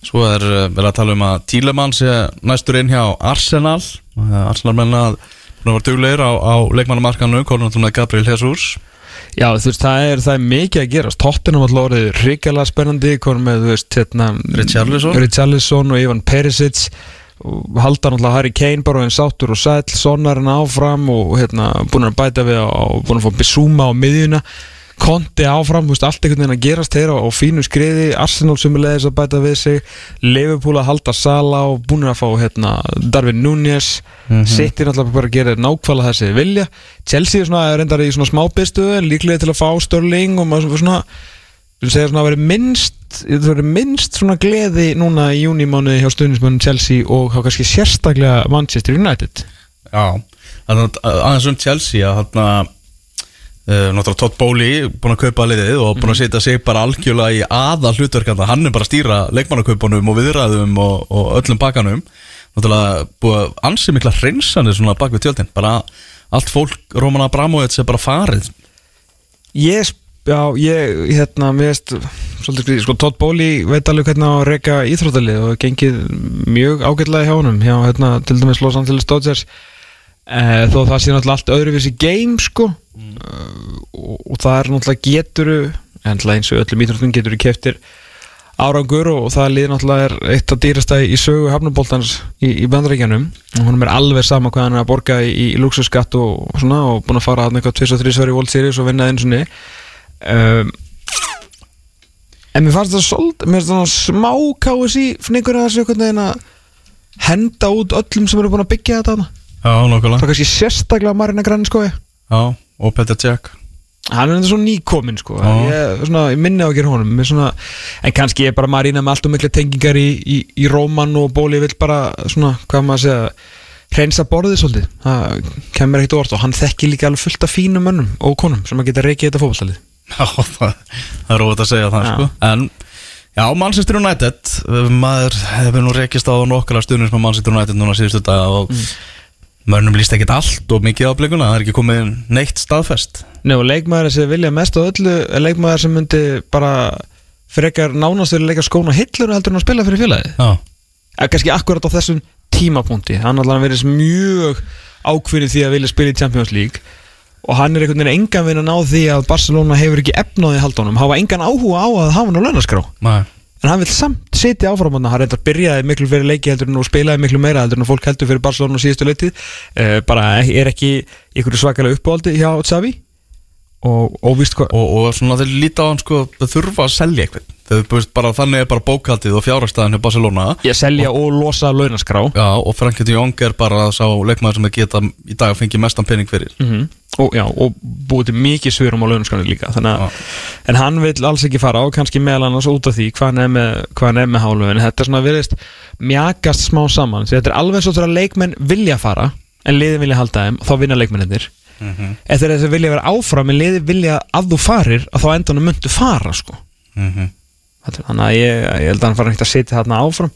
Svo er uh, verið að tala um að Tílemann sé næstur inn hjá Arsenal. Uh, Arsenal menna að búin að vera duglegir á, á leikmannamarkanu konum með Gabriel Jesus. Já, þú veist, það er, það er mikið að gerast. Tottenham alltaf orðið ríkjala spennandi konum með, hérna Richarlison. Og Ivan Perisic halda náttúrulega Harry Kane bara en sátur og sæll, Sonarinn áfram og hérna, búin að bæta við og búin að fá Bissúma á miðjuna Konti áfram, þú veist, allt einhvern veginn að gerast þeirra á fínu skriði, Arsenal sumulegis að bæta við sig, Liverpool að halda Sala og búin að fá hérna, Darvin Núñez, mm -hmm. City náttúrulega bara að gera nákvæmlega þessi vilja Chelsea er svona, reyndar í svona smábystu en líklega til að fá Störling og maður svona við segja svona að vera minnst það verið minnst svona gleði núna í júnimánuði hjá stuðnismönnum Chelsea og þá kannski sérstaklega Manchester United. Já, aðeins um Chelsea að þarna Uh, náttúrulega Todd Bowley búin að kaupa liðið og búin að setja sig bara algjörlega í aða hlutverkanda, hann er bara að stýra leikmannakaupunum og viðræðum og, og öllum bakanum. Náttúrulega búið ansið mikla hreinsanir svona bak við tjöldin. Bara allt fólk, Roman Abramovits er bara farið. Ég, já, ég, hérna mér veist, svolítið, sko Todd Bowley veit alveg hvernig að reyka íþróttalið og gengið mjög ágætlega hjá honum hjá, hérna, til dæmis Los Angeles Dodgers. Eh, þó það sé náttúrulega allt öðruvísi game, sko. Mm. og, og það er náttúrulega geturu en eins og öllum íþróttum geturu keftir árangur og það liður náttúrulega er eitt af dýrasta í sögu hafnaboltans í, í bandaríkjanum og honum er alveg sama hvað hann er að borga í, í luxuskatt og, og svona og búin að fara að eitthvað 2-3 sverju World Series og vinna einu svona um, en mér fannst það svolítið mér fannst það smá KSI fningur að þessu einhvern veginn að henda út öllum sem eru búin að byggja þetta þarna. Já, nokkulega það er kannski sérstaklega Marina Grann sko Já, og Peter Jack hann er enda svo nýkominn sko. Ég, svona, ég minni á að gera honum svona, en kannski er bara Marina með allt og mikla tengingar í, í, í Róman og Bóli vill bara svona, hvað maður að segja hreinsa borðið svolítið. Það kemur ekkert orð og hann þekki líka alveg fullt af fínum mönnum og konum sem að geta reikið þetta fótballtalið Já, (laughs) það, það er óvægt að segja það Já. sko. En, já, Manchester United Maður hefur nú rekist á nokkala stundins með Manchester United núna síðustu dag og mm. mönnum líst ekkert allt og mikið á blikuna Það er ekki komið neitt staðfest. Nei og leikmaður sem vilja mest á öllu leikmaður sem myndi bara frekar nánast vilja leika skóna hillur heldur en að spila fyrir félagið. Já, eða kannski akkurat á þessum tímapunkti. Hann allan verið mjög ákveðið því að vilja spila í Champions League og hann er einhvern veginn engan veginn að ná því að Barcelona hefur ekki efnaði haldunum. Hafa engan áhuga á að hafa hann á launaskrá Nei. en hann vil samt sitja áfram hann reyndar byrjaði miklu fyrir leiki heldur og spilaði miklu meira heldur en fólk heldur fyrir Barcelona síðustu leitið uh, bara er ekki ykkur svakalega uppáldi hjá Xavi. Og hvað og, og svona þeir líta á hann sko þau þurfa að selja eitthvað bara þannig er bara bókaldið og fjárhagstæðan hjá Barcelona. Ég selja og losa launaskrá Já, og Frankie de Jong er bara sá leikmaður sem þeir geta í dag fengið mestan pening fyrir. Mm og, já, og búið til mikið svirum á launaskránni líka þannig að, en hann vil alls ekki fara og kannski meðal annars út af því hvað hann er með, hvað hann er með hálfu en þetta er svona virðist mjakast smá saman. Því þetta er alveg svo þegar leikmenn vilja fara en liðin vilja halda þeim þá vinna leikmennir mm -hmm. eða þegar þeir vilja vera áfram en liðin vilja að þú farir að þá endanum myndu fara sko. Mm -hmm. Þannig að ég, ég held að hann fara ekkert að sitja þarna áfram.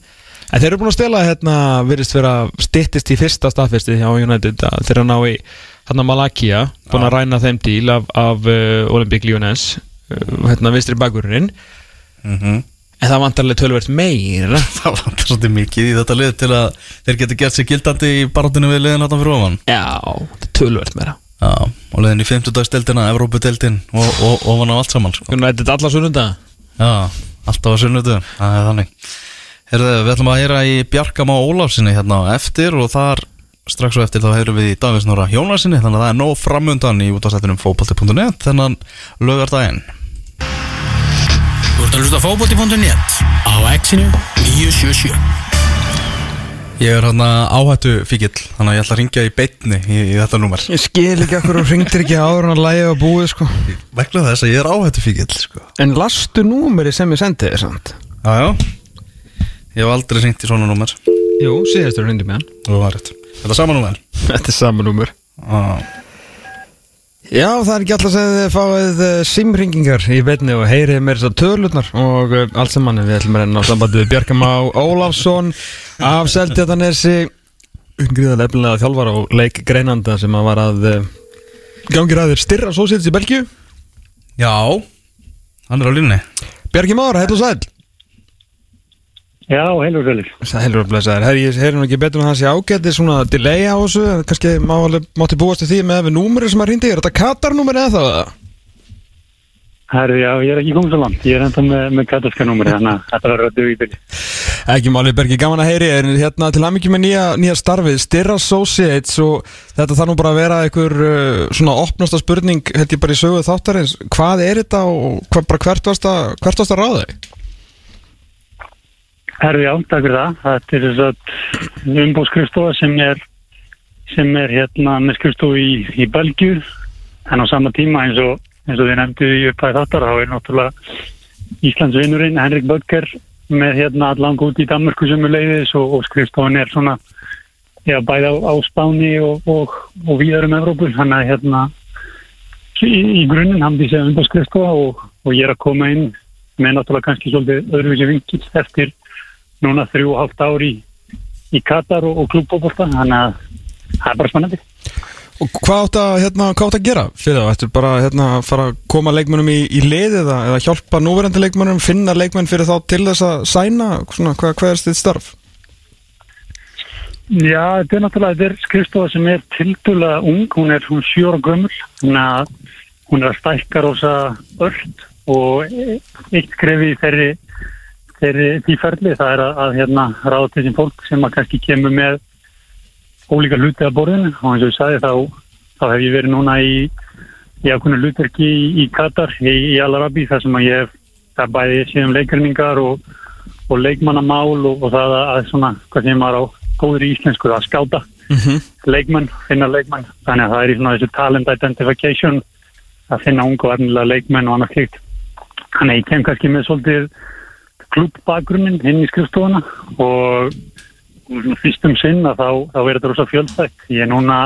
En þeir eru búin að stela hérna virðist vera stittist í fyrsta staðfesti hjá United að þeir eru að ná í hérna Malakia, búin að ræna þeim díl af, af uh, Olympic Lyonnais uh, hérna vinstri bagurinn Mhm. en það vantarlega tölvert meira (laughs) Það vantar svolítið mikið í þetta lið til að þeir geti gert sér gildandi í baráttinu við liðin þarna fyrir ofan já, þetta er tölvert meira Já, og liðin í 50. deildina, Evrópudeildin og, og, og ofan á allt saman sko. United alla sunnunda Já, alltaf á sunnudu, það er þannig Herðu, við ætlum að heyra í Ólafsinni hérna á eftir og þar strax og eftir þá heyrum við í Davís Nóra Jónasinni þannig að það er nóg framundan í útastættinum fókbalti.net þennan lögardaginn Þú ert að hlusta á fótbolti.net á Exinu 977 Ég er hérna áhættu fíkil þannig að ég ætla að ringja í beitni í, í þetta númer. Ég skil ekki okkur og ringdir ekki en að lægi að búið sko. Vegna þess að ég er áhættu fíkil sko. en lastu númeri sem ég sendi þér samt? Já, já. Ég hef aldrei ringt í svona númer. Jú, síðastur ringdi með hann. Það var rétt Þetta er sama númer? (laughs) Þetta er sama númer. Ah. Já, það er ekki alltaf að þið fáið uh, simringingar í beinni og heyrið mér þessar tölurnar og uh, allt saman við ætlum að reyna á sambandi við Bjarkam á Ólafsson af Seltjartanesi umgriða lefnilega þjálfar og leik greinanda sem að var að uh, gangi ræðir styrra sósins í Belgíu. Já Hann er á línni Már, heil og sæl Já, heilur svolítið. Sælur og blessaður, herri, ég heyri nú ekki betur en það sé ágæti svona delay á þessu kannski má mátti búast því með við númeri sem að rýndi, er þetta Katar-númeri eða það? Herri, já, ég er ekki komið svo langt. Ég er enda með, með katarska númeri, þannig að þetta að duga í byrju. Ekki máli Bergi, gaman að heyri er hérna til aðmyggjum með nýja, nýja starfið Styrra Associates og þetta þarf nú bara að vera einhver uh, svona opnasta spurning held ég bara í sögu þáttarins hvað er þetta og hvað, hvert varst að ráða þig? Herri, já, takk fyrir það. Þetta er þess að umbúðskrifstofa sem er, sem er hérna með skrifstofu í, í Belgju, en á sama tíma eins og, eins og þið nefndu í upphæði þáttar, þá er náttúrulega Íslands vinnurinn Henrik Böttger með hérna allang út í Danmarku sem er leiðis og, og skrifstofan er svona já, bæði á, á Spáni og, og, og víðar um Evrópu, þannig að hérna í, í grunninn hann því segja umbúðskrifstofa og, ég er að koma inn með náttúrulega kannski svolítið öðruvísi vinkil eftir núna þrjú og hálft ár í, í Katar og, og klúbbóbolta þannig að það er bara spennandi Og hvað átt að, hérna, hvað átt að gera fyrir það? Ættu bara hérna, fara að koma leikmönnum í, í lið eða, eða hjálpa núverandi leikmönnum, finna leikmenn fyrir þá til þess að sæna, svona, hvað, hvað er stitt starf? Já, þetta er náttúrulega þetta er skrifstofa sem er tildulega ung hún er hún sjóra gömul þannig að hún er að stækka rosa ört og eitt skrefi í þeirri, þeirri því ferli. Það er að, að hérna ráða til þessum fólk sem að kannski kemur með ólíka hluti að borðinu. Og eins og ég sagði þá, þá hef ég verið núna í, í ákveðinu hlutverki í, í Katar, í, í Al-Arabi þar sem að ég hef það bæði síðan leikrinningar og, og leikmannamál og, og það að, að svona, hvað sem maður á góður í íslensku að skáta leikmenn, finna leikmenn. Þannig að það er í svona þessu talent identification að finna ungu og ernilega leikmenn og annað slíkt. Þannig að ég kem kannski með svolítið klubbakgrunnin inn í skrifstofuna og, fyrstum sinn að þá, þá er þetta rosa fjölþætt. Ég er núna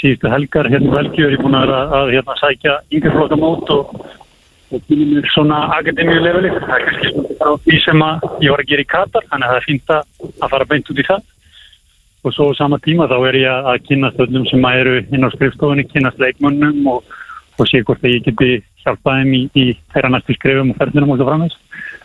síðustu helgar hérna velgjur, ég er búin að að hérna sækja yngjaflokka mót og og kynni mér svona akademíu leveli. Það er kannski svona frá því sem ég var að gera í Katar, þannig að það er fínt að fara beint út í það. Og svo sama tíma þá er ég að kynast öllum sem eru inn á skrifstofunni, kynast leikmönnum og, og sé hvort að ég geti hjálpað þeim í, í þeirra næstu skrifum og ferðinum og svo framvegs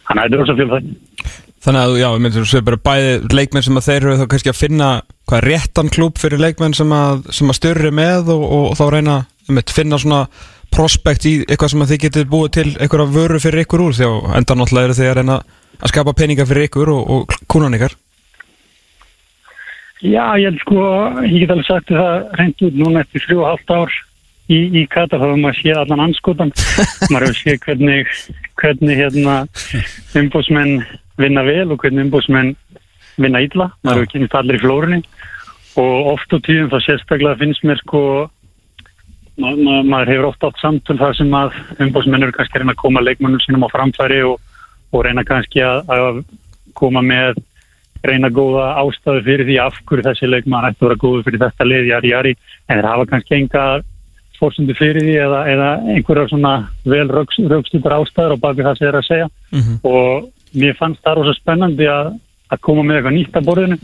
að þetta er rosa fjöld það Þannig að, já, myndir þú segja bara bæði leikmenn sem að þeir eru þá kannski að finna hvað réttan klúb fyrir leikmenn sem að, sem að styrri með og, og, þá reyna um finna svona prospekt í eitthvað sem að þið getið búið til eitthvað vöru fyrir ykkur úr því að enda náttúrulega eru þið að reyna að skapa peninga fyrir ykkur og, og kúnan ykkar. Já, ég held sko, ég get alveg sagt það reynd út núna eftir þrjú og halvt ár í, í Katar þá hefur maður séð allan anskotan (laughs) maður hefur séð hvernig hvernig hérna umbúsmenn vinna vel og hvernig umbúsmenn vinna illa, maður hefur kynist allir í flórunni. Og oft á tíðum þá sérstaklega finnst mér sko ma ma maður hefur oft átt samtöl þar sem að umbúsmenn eru kannski að reyna að koma leikmannum sínum á framfæri og, og reyna kannski að, að koma með reyna góða ástæðu fyrir því af hverju þessi leikmann ætti að vera góðu fyrir þetta lið, jari, jari, en þeir hafa kannski enga fórsundu fyrir því eða, eða einhverja svona vel raukstundar ástæður og baki það sem þeir eru að segja. Og mér fannst það rosa spennandi að, að koma með eitthvað nýtt að borðinu,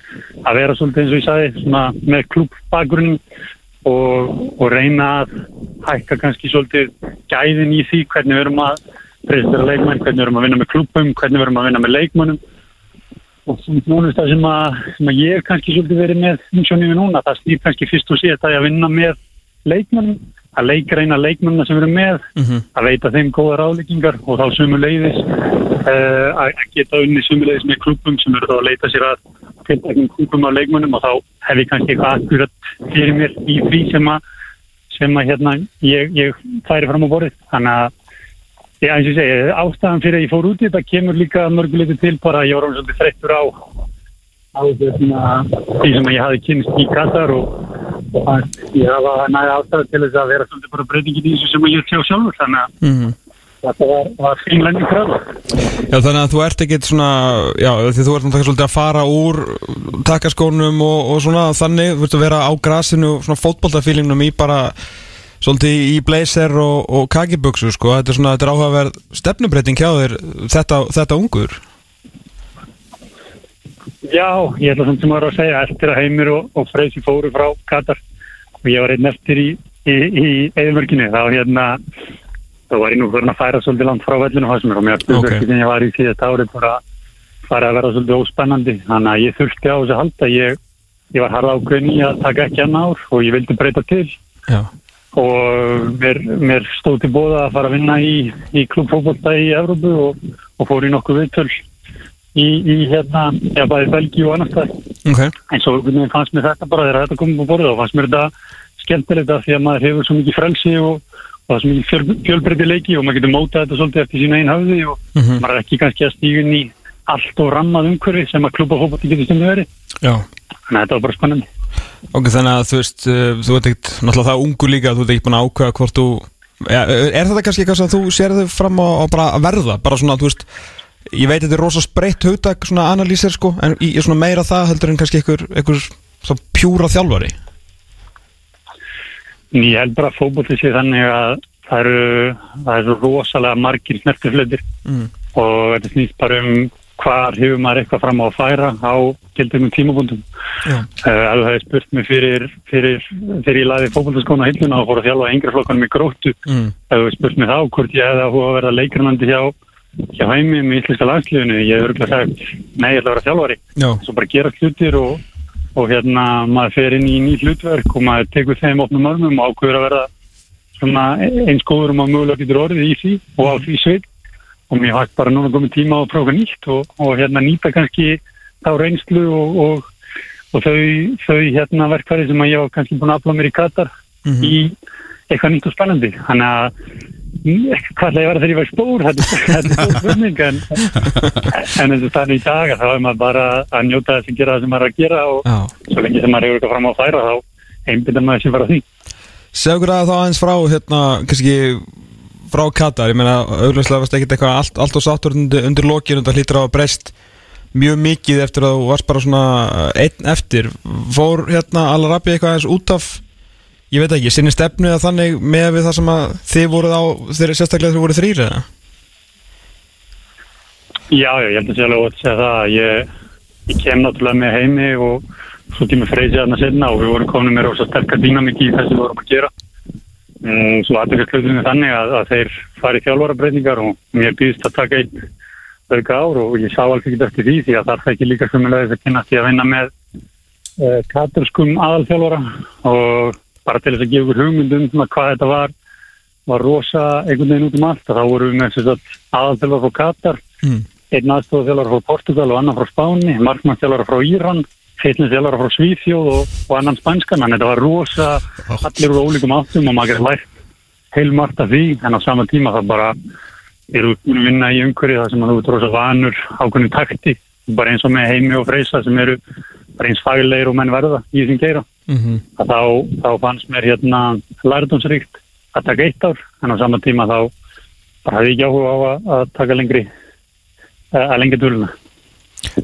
að vera svolítið eins og ég sagði svona með klúbbakgrunn og, og reyna að hækka kannski svolítið gæðin í því hvernig við erum að preystra leikmenn, hvernig við erum að vinna með klúbbum, hvernig við erum að vinna með leikmennum og þjónust það sem að, sem að ég hef kannski svolítið verið með umsjónið við núna, það snýr kannski fyrst og síðast að ég að vinna með leikmennum að leika reyna leikmennina sem erum með að veita þeim góða ráðleikingar og þá sumu leiðis uh, að geta unni sumu leiðis með klubum sem eru þá að leita sér að tiltaknum klubum af leikmennum og þá hef ég kannski eitthvað akkurat fyrir mér í því sem að sem að hérna ég, ég færi fram á borðið. Þannig að Já, eins og ég segi, ástæðan fyrir að ég fór út í þetta kemur líka mörguleiti til bara að ég var alveg svolítið þreyttur á á þessna, því sem ég hafi kynst í Katar og, ég hafa næði ástæða til þess að vera svolítið bara breytingin í þessu sem ég sjá sjálfur þannig að mm -hmm. þetta var, var fínlending kröðu. Já, þannig að þú ert ekkit svona, já, því þú ert náttúrulega svolítið að fara úr takaskónum og, og svona þannig, þú ert að vera á grasinu, svona fótboltafílingnum í bara svolítið í blazer og, og kakiböksu sko, þetta er svona, þetta er áhugaverð stefnubreiting hjá þér, þetta, þetta ungur Já, ég ætla samt sem vera að segja eftir að Heimir og, og Freysi fóru frá Katar. Og ég var einn eftir í, í, í eðmörkinu, þá hérna þá var ég nú fyrir að færa svolítið langt frá vellinu hans mér og mér Ok. okay. sem ég var í síðast árið bara fara að vera svolítið óspennandi. Þannig að ég þurfti á þessu halda. Ég, ég var harða ákveðin í að taka ekki annar ár og ég vildi breyta til. Já, og mér, mér stóð til bóða að fara að vinna í, í klubbfókbólta í Evrópu og, og fór í nokkuð viðtöl í, í hérna, já bæði Belgíu og annars það ok. En svo fannst mér þetta bara þegar þetta komið á borðið og fannst mér þetta skemmtilegt af því að maður hefur svo mikið frelsi og, og svo mikið fjöl, fjölbreytti leiki og maður getur mótað þetta svolítið eftir sína einn höfði og Mhm. maður er ekki kannski að stígun í allt og rammað umhverfi sem að klubba fókbóti getur stundum verið. Já, þannig að þetta var bara spennandi. Ok, þannig að þú veist, uh, þú ert ekkit, náttúrulega það ungur líka, þú ert ekkit búin að ákveða hvort þú, ja, er þetta kannski eitthvað sem þú sér þau fram á, á bara að verða, bara svona, þú veist, ég veit þetta er rosa spreitt hugtak, svona analýsir sko, en í, í svona meira það heldur en kannski einhver, einhver svona pjúra þjálfari. Ég held bara að fókbóti sé þannig að það eru, það eru rosalega margir snertiflöðir Mm. og þetta snýst bara um hvar hefur maður eitthvað fram á að færa á gildum tímabúndum. Já. Uh, ef þú hefði spurt mig fyrir, fyrir, fyrir ég laði fókbóltaskóna hilluna og fór að þjálfa yngri flokkanum í gróttu Mm. ef þú hefði spurt mig þá hvort ég hefði að að verða leikarnandi hjá, hjá heimi með íslenska landsliðinu, ég hefði örgulega sagt nei, ég ætla að vera þjálfari. Já, svo bara gera hlutir og, og hérna maður fer inn í ný hlutverk og maður tekur þeim opnum örmum og ákveður að verða svona eins góður um að mögulega getur orðið í því og á því sveit og mér hægt bara núna komið tíma að prófa nýtt og, og hérna nýta kannski þá reynslu og, og, og þau, þau hérna verkfæri sem ég var kannski búin að afla mér í Katar Mhm. í eitthvað nýtt og spennandi. Þannig að hvað það ég var þegar ég var stór þetta er- þetta er stór (laughs) spurning en, en eins og þannig í dag þá er maður bara að njóta þess að gera það sem maður er að gera og Já. svo lengi sem maður hefur eitthvað fram á að færa þá einbindar maður sem fara því. Segðu okkur að þá aðeins frá hérna, kannski frá Katar, ég meina augljóslega varst ekkert eitthvað allt, allt og sáttur undir, undir lokin og það hlýtur á að breyst mjög mikið eftir að þú varst bara svona einn eftir, fór hérna Al-Arabi eitthvað aðeins út af ég veit ekki, sinni stefnu eða þannig með við það sem að þið voruð á þeir sérstaklega þeir voru þrýr eða? Já, já, ég held að sé alveg ótt að segja það að ég, ég kem náttúrulega með heimi og svo tíma freysi þarna setna og við vorum komin með rosa sterkar dýnamiki í þessu við vorum að gera. Mm, svo aðeins þannig að, að þeir fari þjálfarabreitingar og mér býðist að taka einn auka ár og ég sá alveg ekki eftir því því að þarf ekki líka sumulegis að kynna því að vinna með uh, katurskum aðalþjálfara og bara til þess að gefa ykkur hugmyndum um hvað þetta var var rosa einhvern veginn út um allt. Þá vorum við með þess að aðalþjálfara frá Katar Mm. einn aðstofþjálfara frá Portugal og annan frá Spáni, markmannstjálfara frá Íran feitlinsþjálfara frá Svíþjóð og, og annan spænskan, þannig að þetta var rosa allir úr ólíkum áttum og maður getur lært heilmargt af því, en á sama tíma það bara eru vinna í umhverju það sem að þú ert rosa vanur ákveðinu takti, bara eins og með heimi og freysa sem eru bara eins faglegir og menn verða í þessum geira Mm að þá, þá fannst mér hérna lærdómsríkt að taka eitt ár en á sama tíma þá bara hafði ég ekki áhuga á að, að taka lengri eh, að lengja döluna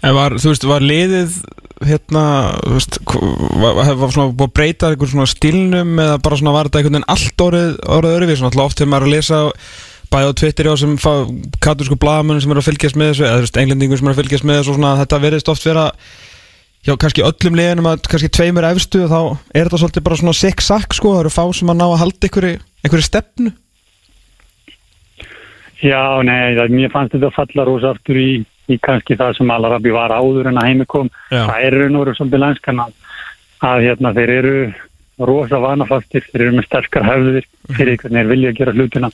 En var, þú veist, var liðið hérna, þú veist, var, var, svona búið að breyta einhver svona stilnum eða bara svona var þetta einhvern veginn allt orðið, orðið öðruvís, svona alltaf oft þegar maður að lesa bæði á Twitter og sem katursku blaðamenn sem eru að fylgjast með þessu eða þú veist, englendingur sem eru að fylgjast með þessu svona þetta verðist oft vera já, kannski öllum liðinum að kannski tveimur efstu og þá er þetta svolítið bara svona sick-sack sko, það eru fá sem að ná að halda einhverju, stefnu. Já, nei, það, mér fannst þetta falla rosa aftur í, í kannski það sem Alarabi var áður en að heimi kom. Já. það er raun og veru svolítið lænskan að, að hérna, þeir eru rosa vanafastir, þeir eru með sterkar hefðir fyrir hvernig þeir vilja gera hlutina.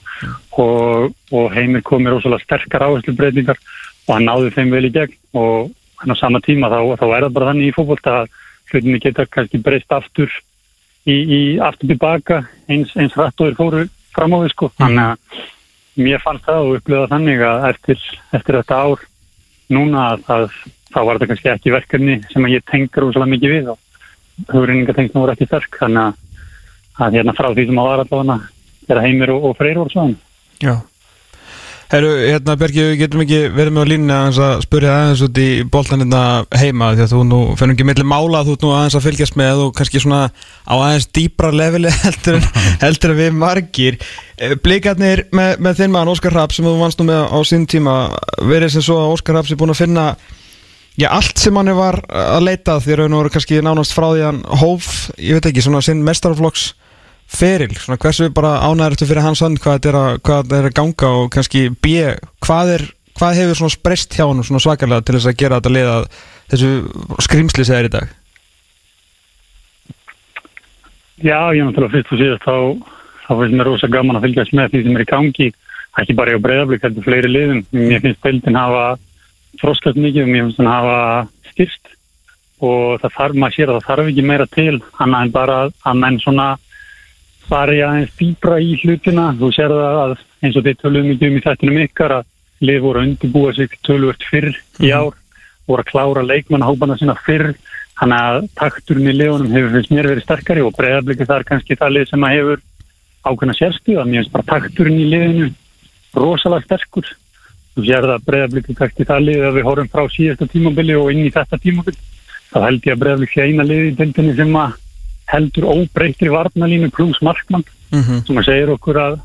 Og, og heimir komið rosalega sterkar áherslubreytingar og hann náði þeim vel í gegn og hann á sama tíma þá, þá er það bara þannig í fótbolta að hlutinni geta kannski breyst aftur í, í aftur tilbaka eins, eins rætt og þeir fóru fram á því sko. Þannig að mér fannst það og upplöða þannig að eftir, eftir þetta ár núna að það, þá var þetta kannski ekki verkefni sem að ég tengur úrslega mikið við og hugreiningatengstum voru ekki sterk. Þannig að, að hérna frá því sem að var allavega þeirra heimir og, og freyr voru svona Já Herru, hérna Bergi, við getum ekki verið með á línni aðeins að spyrja aðeins út í boltan hérna heima því að þú nú fennum ekki milli mála þú ert nú aðeins að fylgjast með og kannski svona á aðeins dýbra leveli (laughs) heldur heldur en við margir. Eh, Blikarnir með, með þinn mann Óskar Rapp sem þú vannst nú með á sín tíma verið sem svo að Óskar Rapp sé búin að finna Já, allt sem hann var að leita því raun og voru kannski nánast frá því hann hóf, ég veit ekki, svona sinn mestarflokks feril, svona hversu bara ánæður eftir fyrir hans hand hvað þetta er er að ganga og kannski B, hvað er hvað hefur svona sprest hjá hann svona svakalega til þess að gera þetta liða þessu skrimsli segir í dag? Já, ég náttúrulega fyrst og síðast þá, þá finnst mér rosa gaman að fylgjast með því sem er í gangi ekki bara í breyðablík, heldur fleiri liðum. Mér finnst deildin hafa þroskast mikið mér finnst hann hafa styrst og það þarf, maður sér að það þarf ekki meira til annað en bara að menn svona fari aðeins dýbra í hlutina. Þú sér það að eins og þið töluðum mikið um í þettinum ykkar að lið voru að undirbúa sig tölvört fyrr í ár voru að klára leikmannahópana sína fyrr. Þannig að takturinn í liðunum hefur finnst mér verið sterkari og breyðarblikið það er kannski það lið sem að hefur ákveðna sérstuða mér finnst bara takturinn í liðinu rosalega sterkur. Þú sér það að breyðarblikið kannski það lið að við horfum frá síðasta tímabili og inn í þetta tímabili þá held ég að breyðarblikið sé eina lið heldur óbreytri varnalínu pluss markmann. Sem að segir okkur að,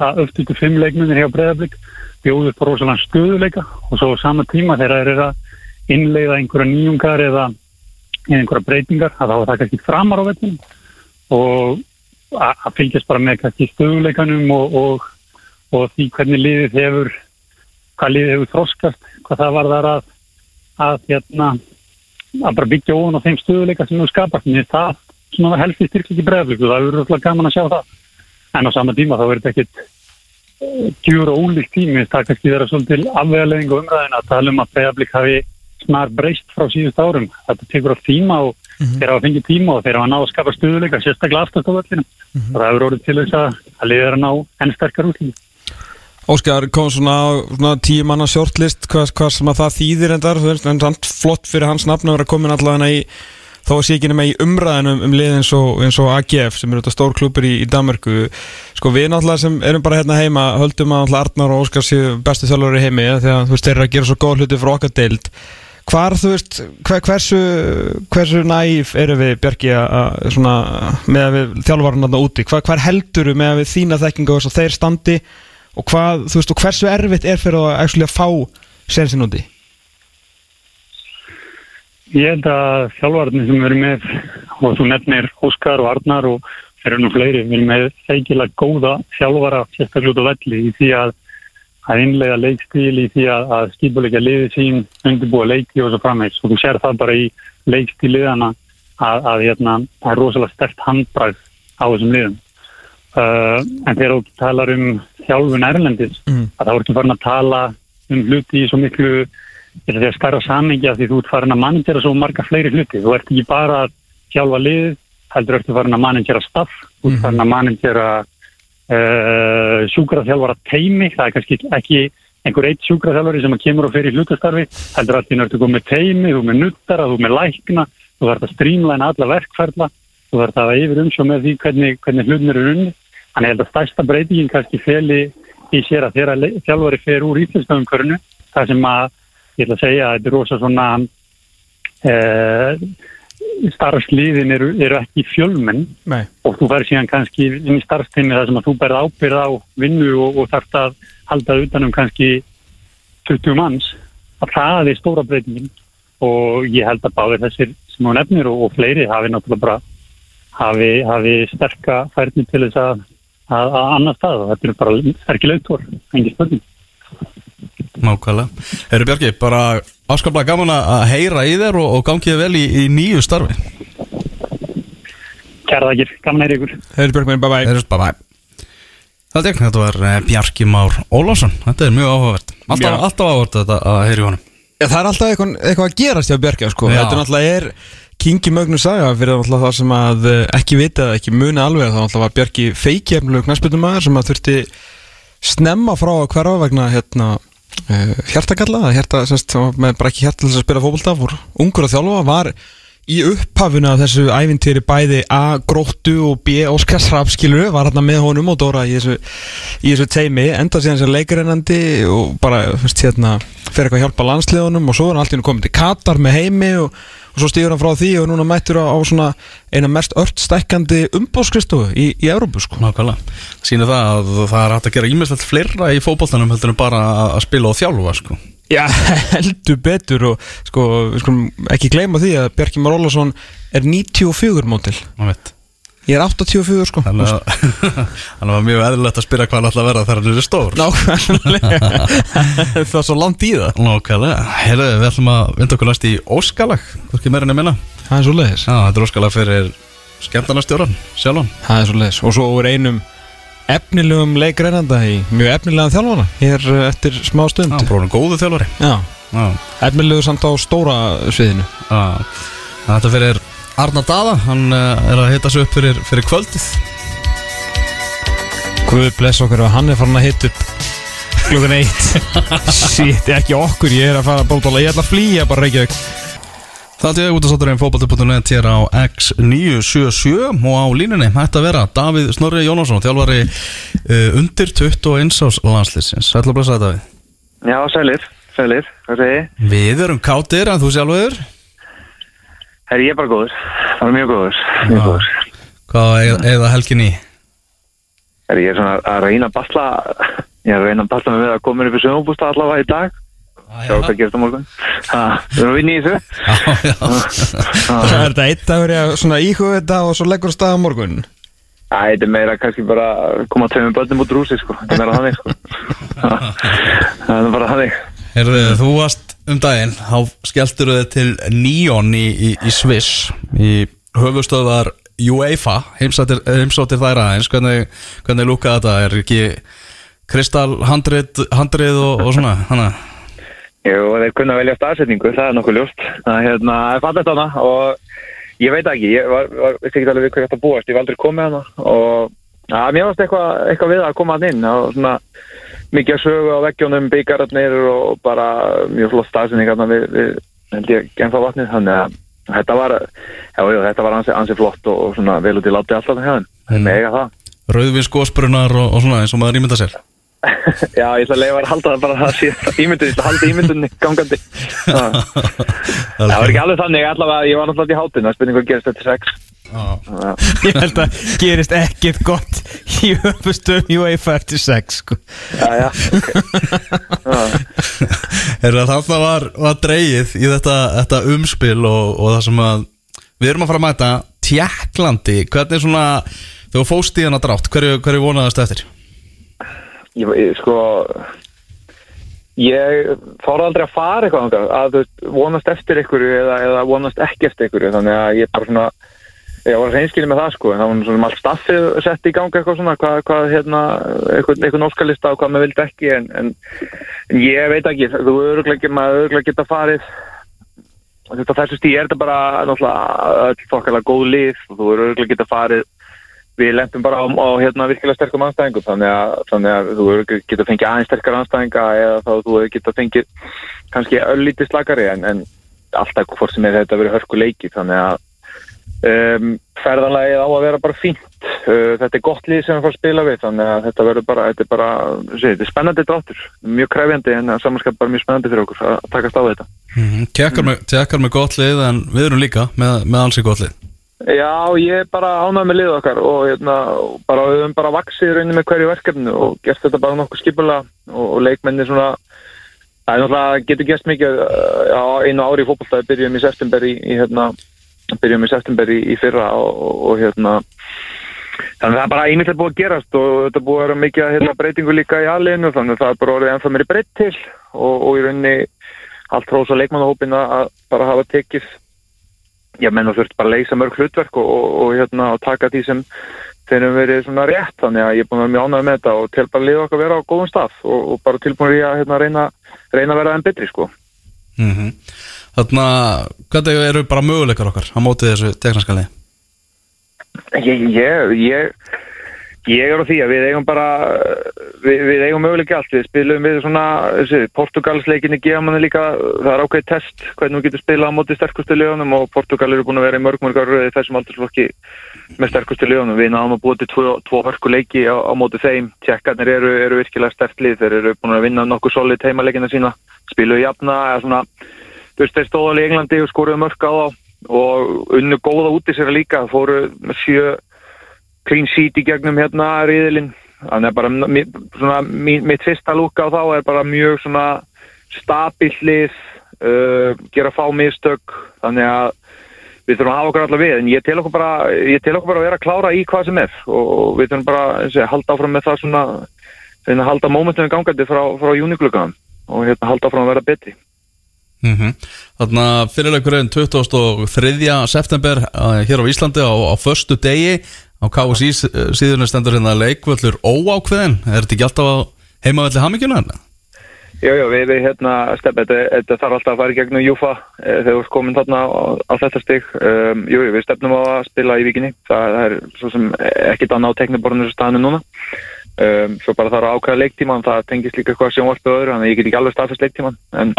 að öftutu fimm leikmennir hjá breyðarblik bjóður á rosalega stöðuleika og svo á sama tíma þegar þeir eru að innleiða einhverja nýjungar eða einhverja breytingar að þá er það kannski framar á vettum og að að fylgjast bara með kannski stöðuleikanum og, og, og því hvernig liðið hefur hvað liðið hefur þroskast hvað það var þar að að hérna að bara byggja ofan á þeim stöðuleika sem þú skapast. En það svona var helst í styrkleiki bregðarblík og það er rosalega gaman að sjá það. En á sama tíma þá er þetta ekkit eh, og ólíkt tími. Það kannski vera svolítil afvegarleðing og umræðin að tala um að bregðarblík hafi snar breyst frá síðust árum. Þetta tekur á tíma og þeir hafa fengið tíma og þeir hafa náðu að skapa stöðuleika sérstaklega aftast á völlinu og það hefur orðið til þess að að er að ná enn sterkar útlýning Óskar kom svona, á svona tíu manna shortlist. Hvað, hvað sem að það þýðir endar en samt flott fyrir hans nafn að vera komin allavega í þó að sé ekki nema í umræðinum um lið eins og, eins og AGF sem eru þetta stór klubur í, í Danmarku sko við náttúrulega sem erum bara hérna heima höldum að Arnar og Óskar séu bestu þjálfur í heimi því að þú veist þeir eru að gera svo góð hluti fyrir okkar deild. Hvar þú veist hver, hversu, hversu næf eru við Björki að- að svona með að við þjálfarinn þarna úti? Hvar, hvar heldur með að við þína þekkingu og þeir standi? Og hvað þú veist og hversu erfitt er fyrir að, að fá sensin úti Ég held að þjálfarnir sem erum með og þú nefnir Óskar og Arnar og þeir eru nú fleiri, erum með eiginlega góða þjálfara sérstaklega velli í því að, að innlega leikstíl í því að, að skipuleika liði sín, undirbúa leiki og svo framvegs og þú sér það bara í leikstíliðana að, að hérna, það er rosalega stert handbræð á þessum liðum. Uh, en þegar þú talar um þjálfun Erlendis, Mhm. að þá ertu farin að tala um hluti í svo miklu að segja starra samingja því þú ert farin að managera svo marga fleiri hluti. Þú ert ekki bara að þjálfa lið, heldur ertu farin að managera staff, þú ert farin að managera uh, sjúkraþjálfara teimi, það er kannski ekki einhver eitt sjúkraþjálfari sem kemur og fer í hlutastarfi, heldur að þín ertu komið teimi, þú með nuttara, þú með lækna, þú þarf að strímlæna alla verkferðla, þú þarf að hafa yfir umsjá með því hvernig, hvernig hlutnir eru unni. Þannig að stærsta breytingin kannski feli í sér að þeirra þjálfari fer úr íslenska umkörnu, það sem að ég ætla að segja að þetta er rosa svona uh, starfsliðin eru, eru ekki fjölmenn Nei. og þú fær síðan kannski inn í starfstími þar sem að þú berð ábyrð á vinnu og, og þarft að halda utanum kannski 20 manns að það er stóra breytingin og ég held að báðir þessir sem hún nefnir og, og fleiri hafi náttúrulega bara hafi, hafi sterka færni til þess að, að, að annar stað og þetta er bara sterkir leitur, engi spurning. Nákvæmlega. Herru Björki, bara afskaplega gaman að heyra í þér og, og gangið vel í, í nýju starfi. Kæra þakkir, gaman er ykkur. Þeir Björkmenn, bye bye Heyrjumst, bye bye. Það er þetta var eh, Bjarki Már Ólafsson. Þetta er mjög áhugavert. Alltaf, alltaf áhugavert þetta að heyra í honum. Já, það er alltaf eitthvað, eitthvað að gerast hjá Björkja sko. Já. Þetta er náttúrulega er Kingi Mögnu saga fyrir náttúrulega það sem að eh, ekki vita eða ekki muni alveg þá náttúrulega var Björki feikjefnulegu knæsputumæður sem að þurfti snemma frá að hverfa vegna hérna hjartakalla, hjarta, semst, hann var með bara ekki hjarta til að spila fótbolta, fór ungur að þjálfa, var í upphafinu af þessu ævintýri bæði A. Gróttu og B. Óskar Srapskilur var hérna með honum og Dóra í þessu, í þessu teimi, enda síðan sem leikarennandi og bara, veist, hérna fyrir eitthvað að hjálpa landsliðunum og svo er hann allt í hennu komið til Katar með heimi og, og svo stýður hann frá því og núna mættur á, á svona eina mest ört stækkandi umbóðskristofu í, í Európu sko. Nákvæmlega. Sýnir það að það er hægt að gera ímestlegt fleira í fótboltanum heldur en bara að spila og þjálfa, sko. Já, (laughs) heldur betur og sko, ekki gleyma því að Bjarki Már Ólafsson er 94 mótil Man veit. Ég er 84 sko Þannig að var (laughs) mjög eðlilegt að spyrja hvað hann ætla að vera þegar hann er stór. Nákvæmlega (laughs) Það er svo langt í það Nákvæmlega. Heyrðu, við ætlum að vinda okkur næst í Óskalag, hvorki meira en ég minna. Það er svo leiðis Já, þetta er Óskalag fyrir skemmtarnastjóran, sjálfan. Það er svo leiðis Og svo er einum efnilegum leikreinanda í mjög efnilegan þjálfana Hér eh, eftir smá stund Já, bróðum góðu þjálfari. Já, Já, efnilegu samt á stóra sviðinu já. Þetta fyrir Arna Dada, hann uh, er að hita sig upp fyrir, fyrir kvöldið. Guð bless okkur og hann er farin að hita upp klukkan eitt (laughs) Sitt, ekki okkur, ég er að fara að bólbóla Ég ætla að flýja bara Reykjavík Það er út að sátturinn fótbolti.net hér á X977 og á línunni hætti að vera Davíð Snorri Jónásson, þjálfari uh, undir 21 ás landslýsins. Sætla að blessa þetta við. Já, sælir, sælir, hvað segir þið? Við erum kátir en þú sjálfur. Herri, ég er bara góður, bara mjög góður, mjög Já. góður. Hvað eða, eða helgin í? Herri, ég er svona að reyna að batla, ég er að reyna að batla mig við að koma upp í sögumbústa allavega í dag. Sjá hvað gerist á morgun. Ha, við erum að vinna í þessu. (laughs) Já, já. Það er þetta eitt dagur ég að svona íhuga þetta og svo leggur stað á morgun Æ, þetta er meira kannski bara að koma tveimur börnum út rúsi, sko. Þetta er meira þannig, sko. (laughs) Ha, Það er bara þannig. Herðu, þú varst um daginn, þá skelltur þið til Neon í, í, í Sviss, í höfustöðar UEFA, heimsóttir, heimsóttir þær aðeins, hvernig, hvernig lúka þetta, er ekki kristall handrið, handrið og, og svona, hana? Jú, þeir kunna velja staðsetningu, það er nokkuð ljóst. Það hérna, er fallegt hana og ég veit ekki, ég var, var, veist ekki alveg við ætti að búast, ég var aldrei komið hana og Já, mér varst eitthvað, eitthvað við að koma hann inn og svona mikið að sögu á veggjónum, byggararnir og bara mjög flott staðsynning við, við held ég genfa vatnið þannig að þetta var, já, já, þetta var ansi, ansi flott og, og svona vel út í láti alltaf hjá þeim, mm. mega það. Rauðvins gósbrunar og, og svona eins og maður ímynda sér. (laughs) Já, ég ætla að leiða að halda það bara að það sé ímyndun, ég ætla að halda ímyndunni gangandi. (laughs) Það var ekki alveg þannig, allavega, ég var náttúrulega í hátinn, það er spurning hvað gerist þetta sex. Já. Ég held að gerist ekkert gott í höfustum UEFA eftir sex sko. (laughs) Já, já, ok Já. Herra, Þarna var, var dreigið í þetta, þetta umspil og, og það sem að við erum að fara að mæta Tjekklandi, hvernig svona þegar þú fóst í hana drátt, hverju, hverju vonaðast eftir? ég, ég, sko ég fór aldrei að fara eitthvað að þú veist, vonast eftir einhverju eða, eða vonast ekki eftir einhverju þannig að ég bara svona ég var reynskilið með það sko en það var svona allt staffið sett í gang eitthvað svona hvað, hvað hérna, eitthvað, eitthvað nóskalista og hvað maður vildi ekki en, en, en ég veit ekki, þú öruglega maður öruglega geta farið þetta þessu stíð er þetta bara náttúrulega öll þokkarlega góð lið og þú öruglega geta farið við lendum bara á, á hérna virkilega sterkum anstæðingum þannig að, þannig að þú hefur getað fengið aðeins sterkar anstæðinga eða þá þú getað fengið kannski öllítið slagari en, en alltaf hvort sem er þetta verið hörku leiki þannig að um, ferðanlegið á að vera bara fínt. Uh, þetta er gott lið sem við fórum að spila við þannig að þetta verður bara, þetta er bara sé, þetta er spennandi dráttur, mjög kræfjandi en samanskap bara mjög spennandi fyrir okkur að takast á þetta. Mm Tjekkar, með, tjekkar með gott lið en við erum líka með, með alls í gott lið. Já, ég er bara ánægð með lið okkar og hérna, bara, við höfum bara vaksið raunin með hverju verkefni og gert þetta bara nokkuð skipulega og, og leikmenni svona það er náttúrulega, getur gert mikið á einu ári í fókbaltaði, byrjum í september í, í hérna, byrjum í september í, í fyrra og, og, og hérna þannig að það er bara einmitt búið að gerast og þetta búið að vera mikið hérna, breytingu líka í aðlinu þannig að það er bara orðið ennþá mér í breytt til og, og í rauninni allt rósa leikmannahópin að bara hafa tekið já, menn og þurft bara að leysa mörg hlutverk og, hérna, og taka því sem þeir eru verið svona rétt þannig að ég er búin að vera mjög ánægð með þetta og til bara liða okkar að vera á góðum stað og, og bara tilbúin að hérna, reyna, reyna að vera enn betri sko. mm Þannig að hvernig eru bara möguleikar okkar á mótið þessu teknaskali? Ég, ég, ég, ég er á því að við eigum bara, við, við eigum möguleik allt, við spilum við svona, þessi, Portugalsleikinni gefa manni líka, það er ákveðið test hvernig við getum spilað á móti sterkustu liðunum og Portugal eru búin að vera í mörg mörg ára þessum aldursflokki með sterkustu liðunum, við náðum að búa til tvo, tvo hörku leiki á, á móti þeim, tjekkarnir eru, eru virkilega sterkt lið, þeir eru búin að vinna nokkuð solid heimaleikina sína, spiluðu jafna, eða svona, þú veist, þeir stóðu alveg í Englandi og skoruðu mörg á þá og unnu góða út í sér líka, fóru sjö clean sheet í gegnum hérna riðilinn. Þannig að bara svona, mi- mitt fyrsta lúka á þá er bara mjög svona stabill lið uh, gera fá mistök. Þannig að við þurfum að hafa okkur allar við en ég tel okkur bara, ég tel okkur bara að vera að klára í hvað sem er og við þurfum bara ég, halda áfram með það svona að halda mómentunum gangandi frá, frá júnikluggan og hérna halda áfram að vera betri Mm Þannig að fyrirleikurinn 23. september uh, hér á Íslandi á, á förstu degi á KSI síðurinn stendur hérna leikvöllur óákveðin er þetta ekki alltaf heimavelli hamingjuna hérna? Jú, jú, við, við hérna, stefn, þetta, þetta þarf alltaf að fara í gegnum Júfa e, þegar við erum komin þarna á, á þetta stig. Um, jú, jú, við stefnum á að spila í vikinni. Það, það er svo sem ekkit annað á tekniborðinu þessu staðinu núna. Um, svo bara þarf að ákvæða leiktíman, það tengist líka eitthvað sjónvarpið öðru, þannig að ég get ekki alveg staðfest leiktíman. En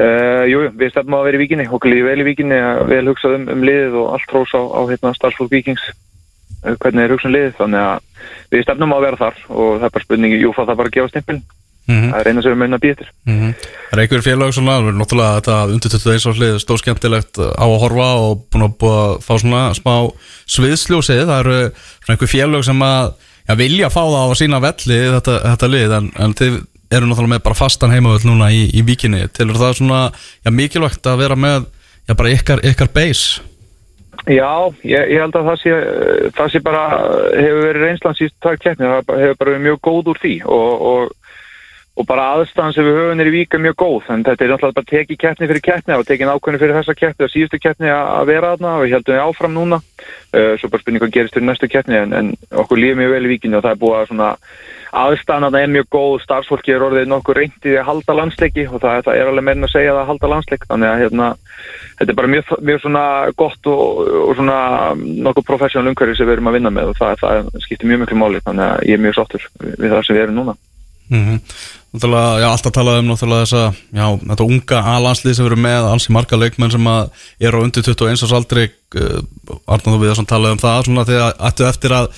uh, jú, jú, við stefnum að vera í vikinni, okkur líði vel í vikinni, vel hugsað um, um liðið og allt hrós á, á hérna, starfsfólk vikings uh, hvernig er hugsun liðið, þannig að við stefnum að vera þar og það er bara spurningi, Júfa það bara að gefa stimpilin Mm það er eina sem við munum að býja eftir. -hmm. Það er einhver félag það er náttúrulega þetta undir 21 áslið stóð skemmtilegt á að horfa og búin að búa að fá svona smá sviðsljósið, það eru svona einhver félag sem að já, vilja fá það á sína velli þetta, þetta lið, en, en þið eru náttúrulega með bara fastan heimavöld núna í, í víkinni, til það svona já, mikilvægt að vera með já, bara ykkar, ykkar base? Já, ég, ég held að það sé, það sé bara, hefur verið reynslan síst takk keppni, það hefur bara verið mjög góð úr því og, og, og bara aðstæðan sem við höfum er í vika mjög góð en þetta er náttúrulega bara tekið keppni fyrir keppni og tekið ákveðni fyrir þessa keppni og síðustu keppni að vera þarna og við heldum við áfram núna. Uh, svo bara spurning hvað gerist fyrir næstu keppni en, en okkur líður mjög vel í vikinu og það er búið að svona aðstæðan að það er mjög góð starfsfólki er orðið nokkuð reyndið að halda landsleiki og það, það er alveg meirinn að segja að halda landsleik. Þannig að hérna, þetta er bara mjög, mjög svona gott og, og svona nokkuð professional umhverfi sem við erum að vinna með og það, það skiptir mjög miklu máli. Þannig að ég er mjög sáttur við það sem við erum núna mm Náttúrulega, já, alltaf talað um náttúrulega þessa, já, þetta unga A-landslið sem verður með ansi marga leikmenn sem eru á undir 21 árs aldri uh, Arnáð þú við þessum talað um það svona þegar ættu eftir að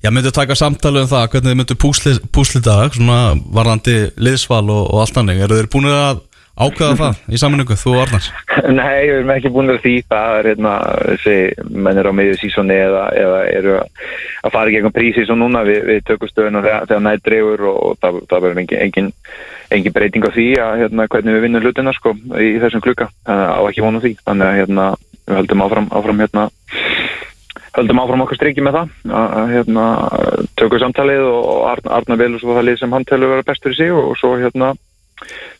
já, myndu taka samtalið um það, hvernig þið myndu púsli, púsli dag, svona varðandi liðsval og, og allt annað, eru þeir búin að ákveða það í saminningu, þú og Arnars? Nei, við erum ekki búin að því. Það er hérna, þessi menn er á miðju sísóni eða, eða eru að fara í gegnum prísi svo núna. Við, við tökum stöðuna þegar, þegar nætt dreifur og, og það, það verður engin, engin, engin breyting á því að hérna, hvernig við vinnum hlutina sko í þessum klukka, á ekki vonu því. Þannig að hérna, við höldum áfram, áfram hérna höldum áfram okkur striki með það. Að, hérna, tökum samtalið og Arna, Arna Velus og það lið sem hann telur vera bestur í sig og, og svo hérna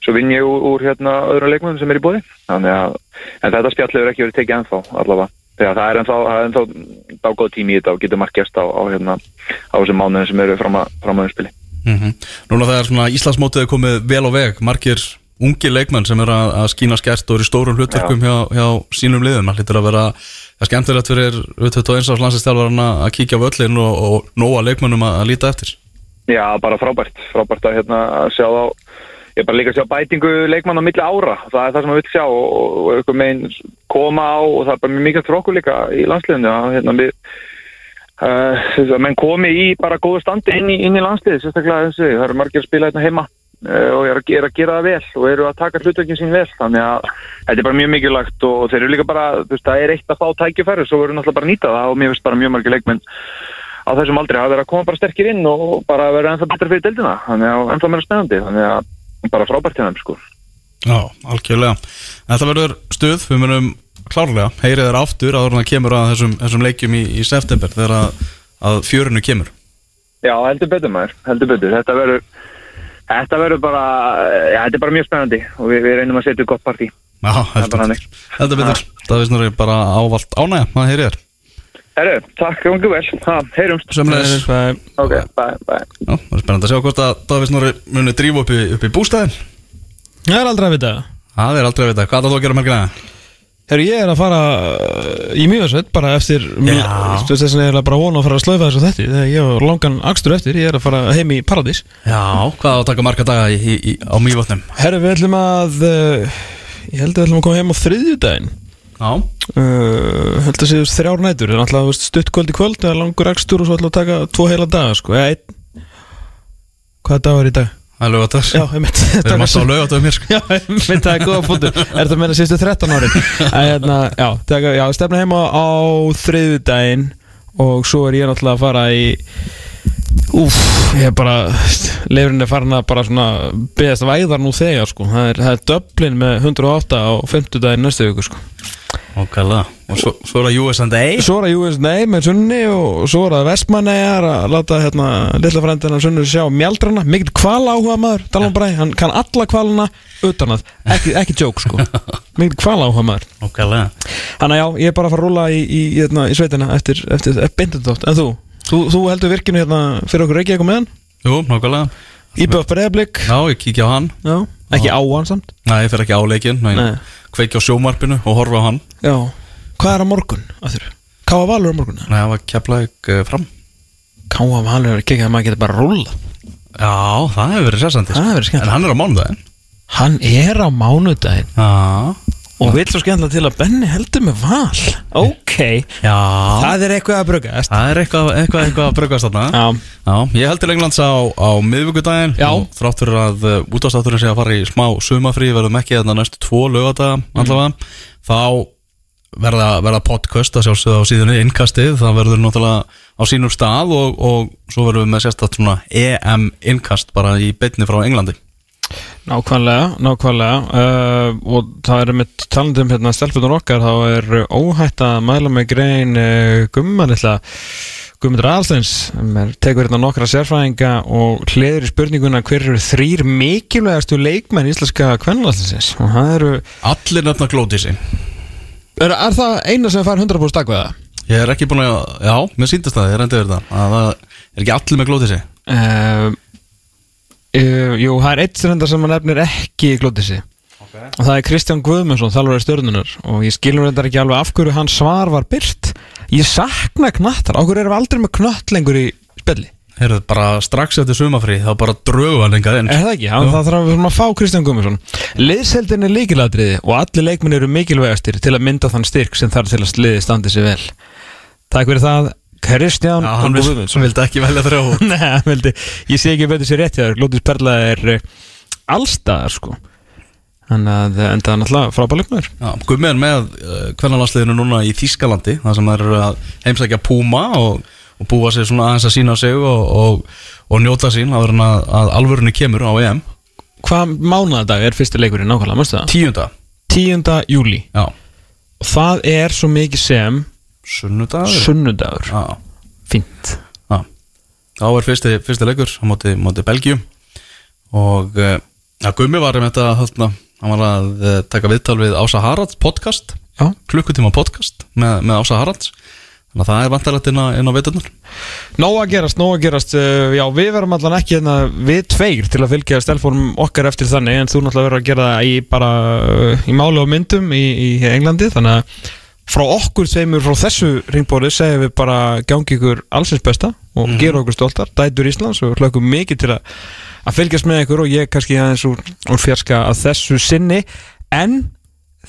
svo vinn ég úr, úr hérna öðrum leikmöðum sem er í bóði þannig að en þetta spjall hefur ekki verið tekið ennþá allavega. Þegar það er ennþá, það er ennþá dágóð tími í þetta og getur margt gerst á, á hérna á þessum mánuðin sem eru fram að, fram að umspili Mm Núna þegar svona Íslandsmótið er komið vel á veg, margir ungi leikmenn sem er að, að skína skert og eru í stórum hlutverkum hjá, hjá sínum liðum. Það hlýtur að vera, það er skemmtilegt fyrir 21 árs landsinsstjálfarna að kíkja á völlin og, og nóa leikmennum að, líta eftir. Já, bara frábært, frábært að hérna að sjá þá ég er bara líka að sjá bætingu leikmann á milli ára, það er það sem maður vil sjá og, og eitthvað meginn koma á og það er bara mjög mikið tróku líka í landsliðinu hérna við uh, menn komi í bara góðu standi inn í, inn í landsliði, sérstaklega þessi. Það eru margir að spila hérna heima uh, og er að, er að gera það vel og eru að taka hlutveikin sín vel. Þannig að þetta er bara mjög mikilvægt og þeir eru líka bara, þú veist, það er eitt að fá tækifæri svo verður náttúrulega bara nýta það. Og mér finnst bara mjög margir leikmenn á þessum aldrei að vera að koma bara sterkir inn og bara vera ennþá betra fyrir deildina. Þannig að ennþá meira spennandi. Þannig að bara frábært til þeim sko. Já, algjörlega. Þetta verður stuð, við munum klárlega heyrið þér aftur áður en það kemur að þessum, þessum leikjum í, í september þegar að, að fjörinu kemur. Já, heldur betur maður, heldur betur. Þetta verður þetta verður bara, já, þetta er bara mjög spennandi og við, við reynum að setja upp gott partí. Já, heldur betur, heldur betur. Það er svona bara ávalt ánægja, maður heyrið þér Herru, takk um vel, ha, heyrumst. Sömulegis Ok, bye, bye. Já, það er spennandi að sjá hvort að Davís Norri muni drífa upp í, upp í bústæðin Það er aldrei að vita. Það er aldrei að vita, hvað er það að gera um mörgina? Herru, ég er að fara uh, í mjögarsveit bara eftir Já. Þess vegna er ég bara að vona að fara að slöfa þessu þetta Þegar ég har langan akstur eftir, ég er að fara heim í Paradís. Já, hvað á að taka marga daga í, í, í, á mývotnum? Herru, við ætlum að uh, Ég held að við ætlum að koma heim á þriðjudaginn uh, Held að séu þrjár nætur Það er alltaf þú veist, stutt kvöld í kvöld Það er langur akstur og svo við að taka tvo heila daga sko. Eða Hvaða dag er í dag? það er lögatags Já, ég myndi Við erum alltaf á lögatöðum hér sko. Já, mynd það er góða fóttur Er það að meina sístu 13 árin? En hérna, já, taka, já, stefna heima á þriðudaginn Og svo er ég náttúrulega að fara í Úf, ég er bara Leifrin er farin að bara svona Beðast væðar nú þegar, sko. Það er, það er Dublin með 108 á 50 daginn næstu viku, sko Ókala Og svo, svo er það USA Svo er það USA með Sunni og svo er það Vestmannegar að láta hérna lilla frendina Sunni sjá mjaldrana, mikill kvala áhuga maður Dalan Bræ, hann kann alla kvalana utan að, ekki, ekki joke sko. (laughs) Mikill kvala áhuga maður Ókala Þannig að já, ég er bara að fara að rúla í, í, hérna, í sveitina eftir, eftir, bindindótt En þú, þú, þú heldur virkinu hérna fyrir okkur ekki eitthvað með hann? Jú, nákvæmlega. Íbjöf Breiðablík Já, ég kíkja á hann. Já, ekki á hann samt? Nei, ég fer ekki á leikinn Nei, Nei. Kveiki á sjómarpinu og horfa á hann. Já, hvað er á morgun að þurr? Káa Valur á morgun? Nei, það var keflaug uh, fram. Káa Valur er ekki að maður getur bara að rúla Já, það hefur verið sessandi Það hefur verið skemmtilegt. En hann er á mánudaginn. Hann er á mánudaginn? Já Og vill svo skemmtilega til að Benni heldur með val. Ok. Já. Það er eitthvað að brugast Það er eitthvað, eitthvað, eitthvað að brugast þarna. Já, Já, ég held til Englands á, á miðvíkudaginn og Þrátt fyrir að uh, útastátturinn sé að fara í smá sumafrí Verðum ekki þarna næstu tvo lögadaga allavega. Þá verða, verða podcast að sjálfsögða á síðunni innkastið. Það verður náttúrulega á sínum stað og, og svo verðum við með sérstætt svona EM innkast bara í beinni frá Englandi nákvæmlega, nákvæmlega. Uh, Og það er með talandum hérna stelpunum okkar Þá er óhætt að mæla með grein uh, Gumma litla Guðmundur Alsteins sem er, tekur hérna nokkra sérfræðinga og hliður í spurninguna hver eru þrýr mikilvægastu leikmenn íslenska kvennalastinsins og það eru Allir nefna glótisi er, er það eina sem fær 100% stakveða? Ég er ekki búin að, já, mér síndist það, ég reyndi verið það. Að það er ekki allir með glótisi Uh, uh, jú, það er eitt sem sem hann nefnir ekki í glótisi og það er Kristján Guðmundsson, þalvara stjórnunar og ég skilur þetta ekki alveg af hverju hans svar var byrt ég sakna knattar, hverju erum við aldrei með knatt lengur í spilli Heyrðu, bara strax eftir sumafrí þá bara drögu hann engað inn. Er það ekki? Það, þarf að, að fá Kristján Guðmundsson. Liðseldin er líkiladriði og allir leikminn eru mikilvægastir til að mynda þann styrk sem þarf til að sliði standi sér vel. Takk fyrir það Kristján Já, hann vil- Guðmundsson. vildi ekki velja þrjá. (laughs) Nei, hann vildi, ég sé ekki betur sér rétt hjá þér. Lótus Perla er eh, allstaðar sko. Þannig að eh, enda hann alltaf frábæð leikmæður Já, Gummi er með uh, kvennalansliðinu núna í Þískalandi þar sem eru að heimsækja Puma og, og búa sér svona aðeins að sína sig og, og, og njóta sín að, að alvörunni kemur á EM. Hvað mánadag er fyrsti leikurinn nákvæmlega, það? Tíunda. 10. júli Já, Og það er svo mikið sem sunnudagur? Sunnudagur. Já, Fínt. Já. Þá er fyrsti, fyrsti leikur á móti, móti Belgíu. Og uh, ja, Gummi var um þetta hann var að uh, taka viðtal við Ása Haralds podcast. Já. Klukkutíma podcast með, með Ása Haralds. Þannig að það er vantarlegt inn á, á veiturnar Nóg að gerast, nóg að gerast. Uh, Já, við verðum allan ekki hérna við tveir til að fylgja stelfórum okkar eftir þannig en þú náttúrulega verður að gera það í bara í máli og myndum í, í Englandi. Þannig að frá okkur tveimur frá þessu ringbóri segjum við bara gangi ykkur allsins besta og gera okkur stoltar, dætur Íslands og hlökkum mikið til að, að fylgjast með ykkur og ég kannski aðeins úr, úr fjarska að þessu sinni en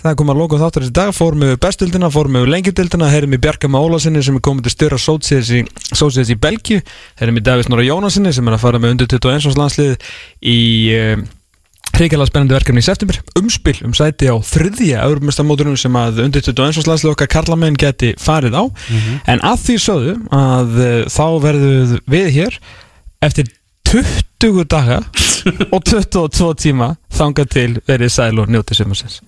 Það kom að loka þáttur þessi dag, fórum við bestildina, fórum við lengjudildina, heyrum við Bjarka með Ólasinni sem er komið til styrra sótsíðis í, í Belgju, heyrum við Davís Nóra Jónasinni sem er að fara með undir 21. landslið í hrigalega spennandi verkefni í september, umspil um sæti á þriðja eurumestamóturum sem að undir 21. landslið okkar karlamenn geti farið á, en að því sögðu að uh, þá verðum við hér eftir 20 daga og (laughs) 22 tíma þangað til verið sæl og njótið sumarsins.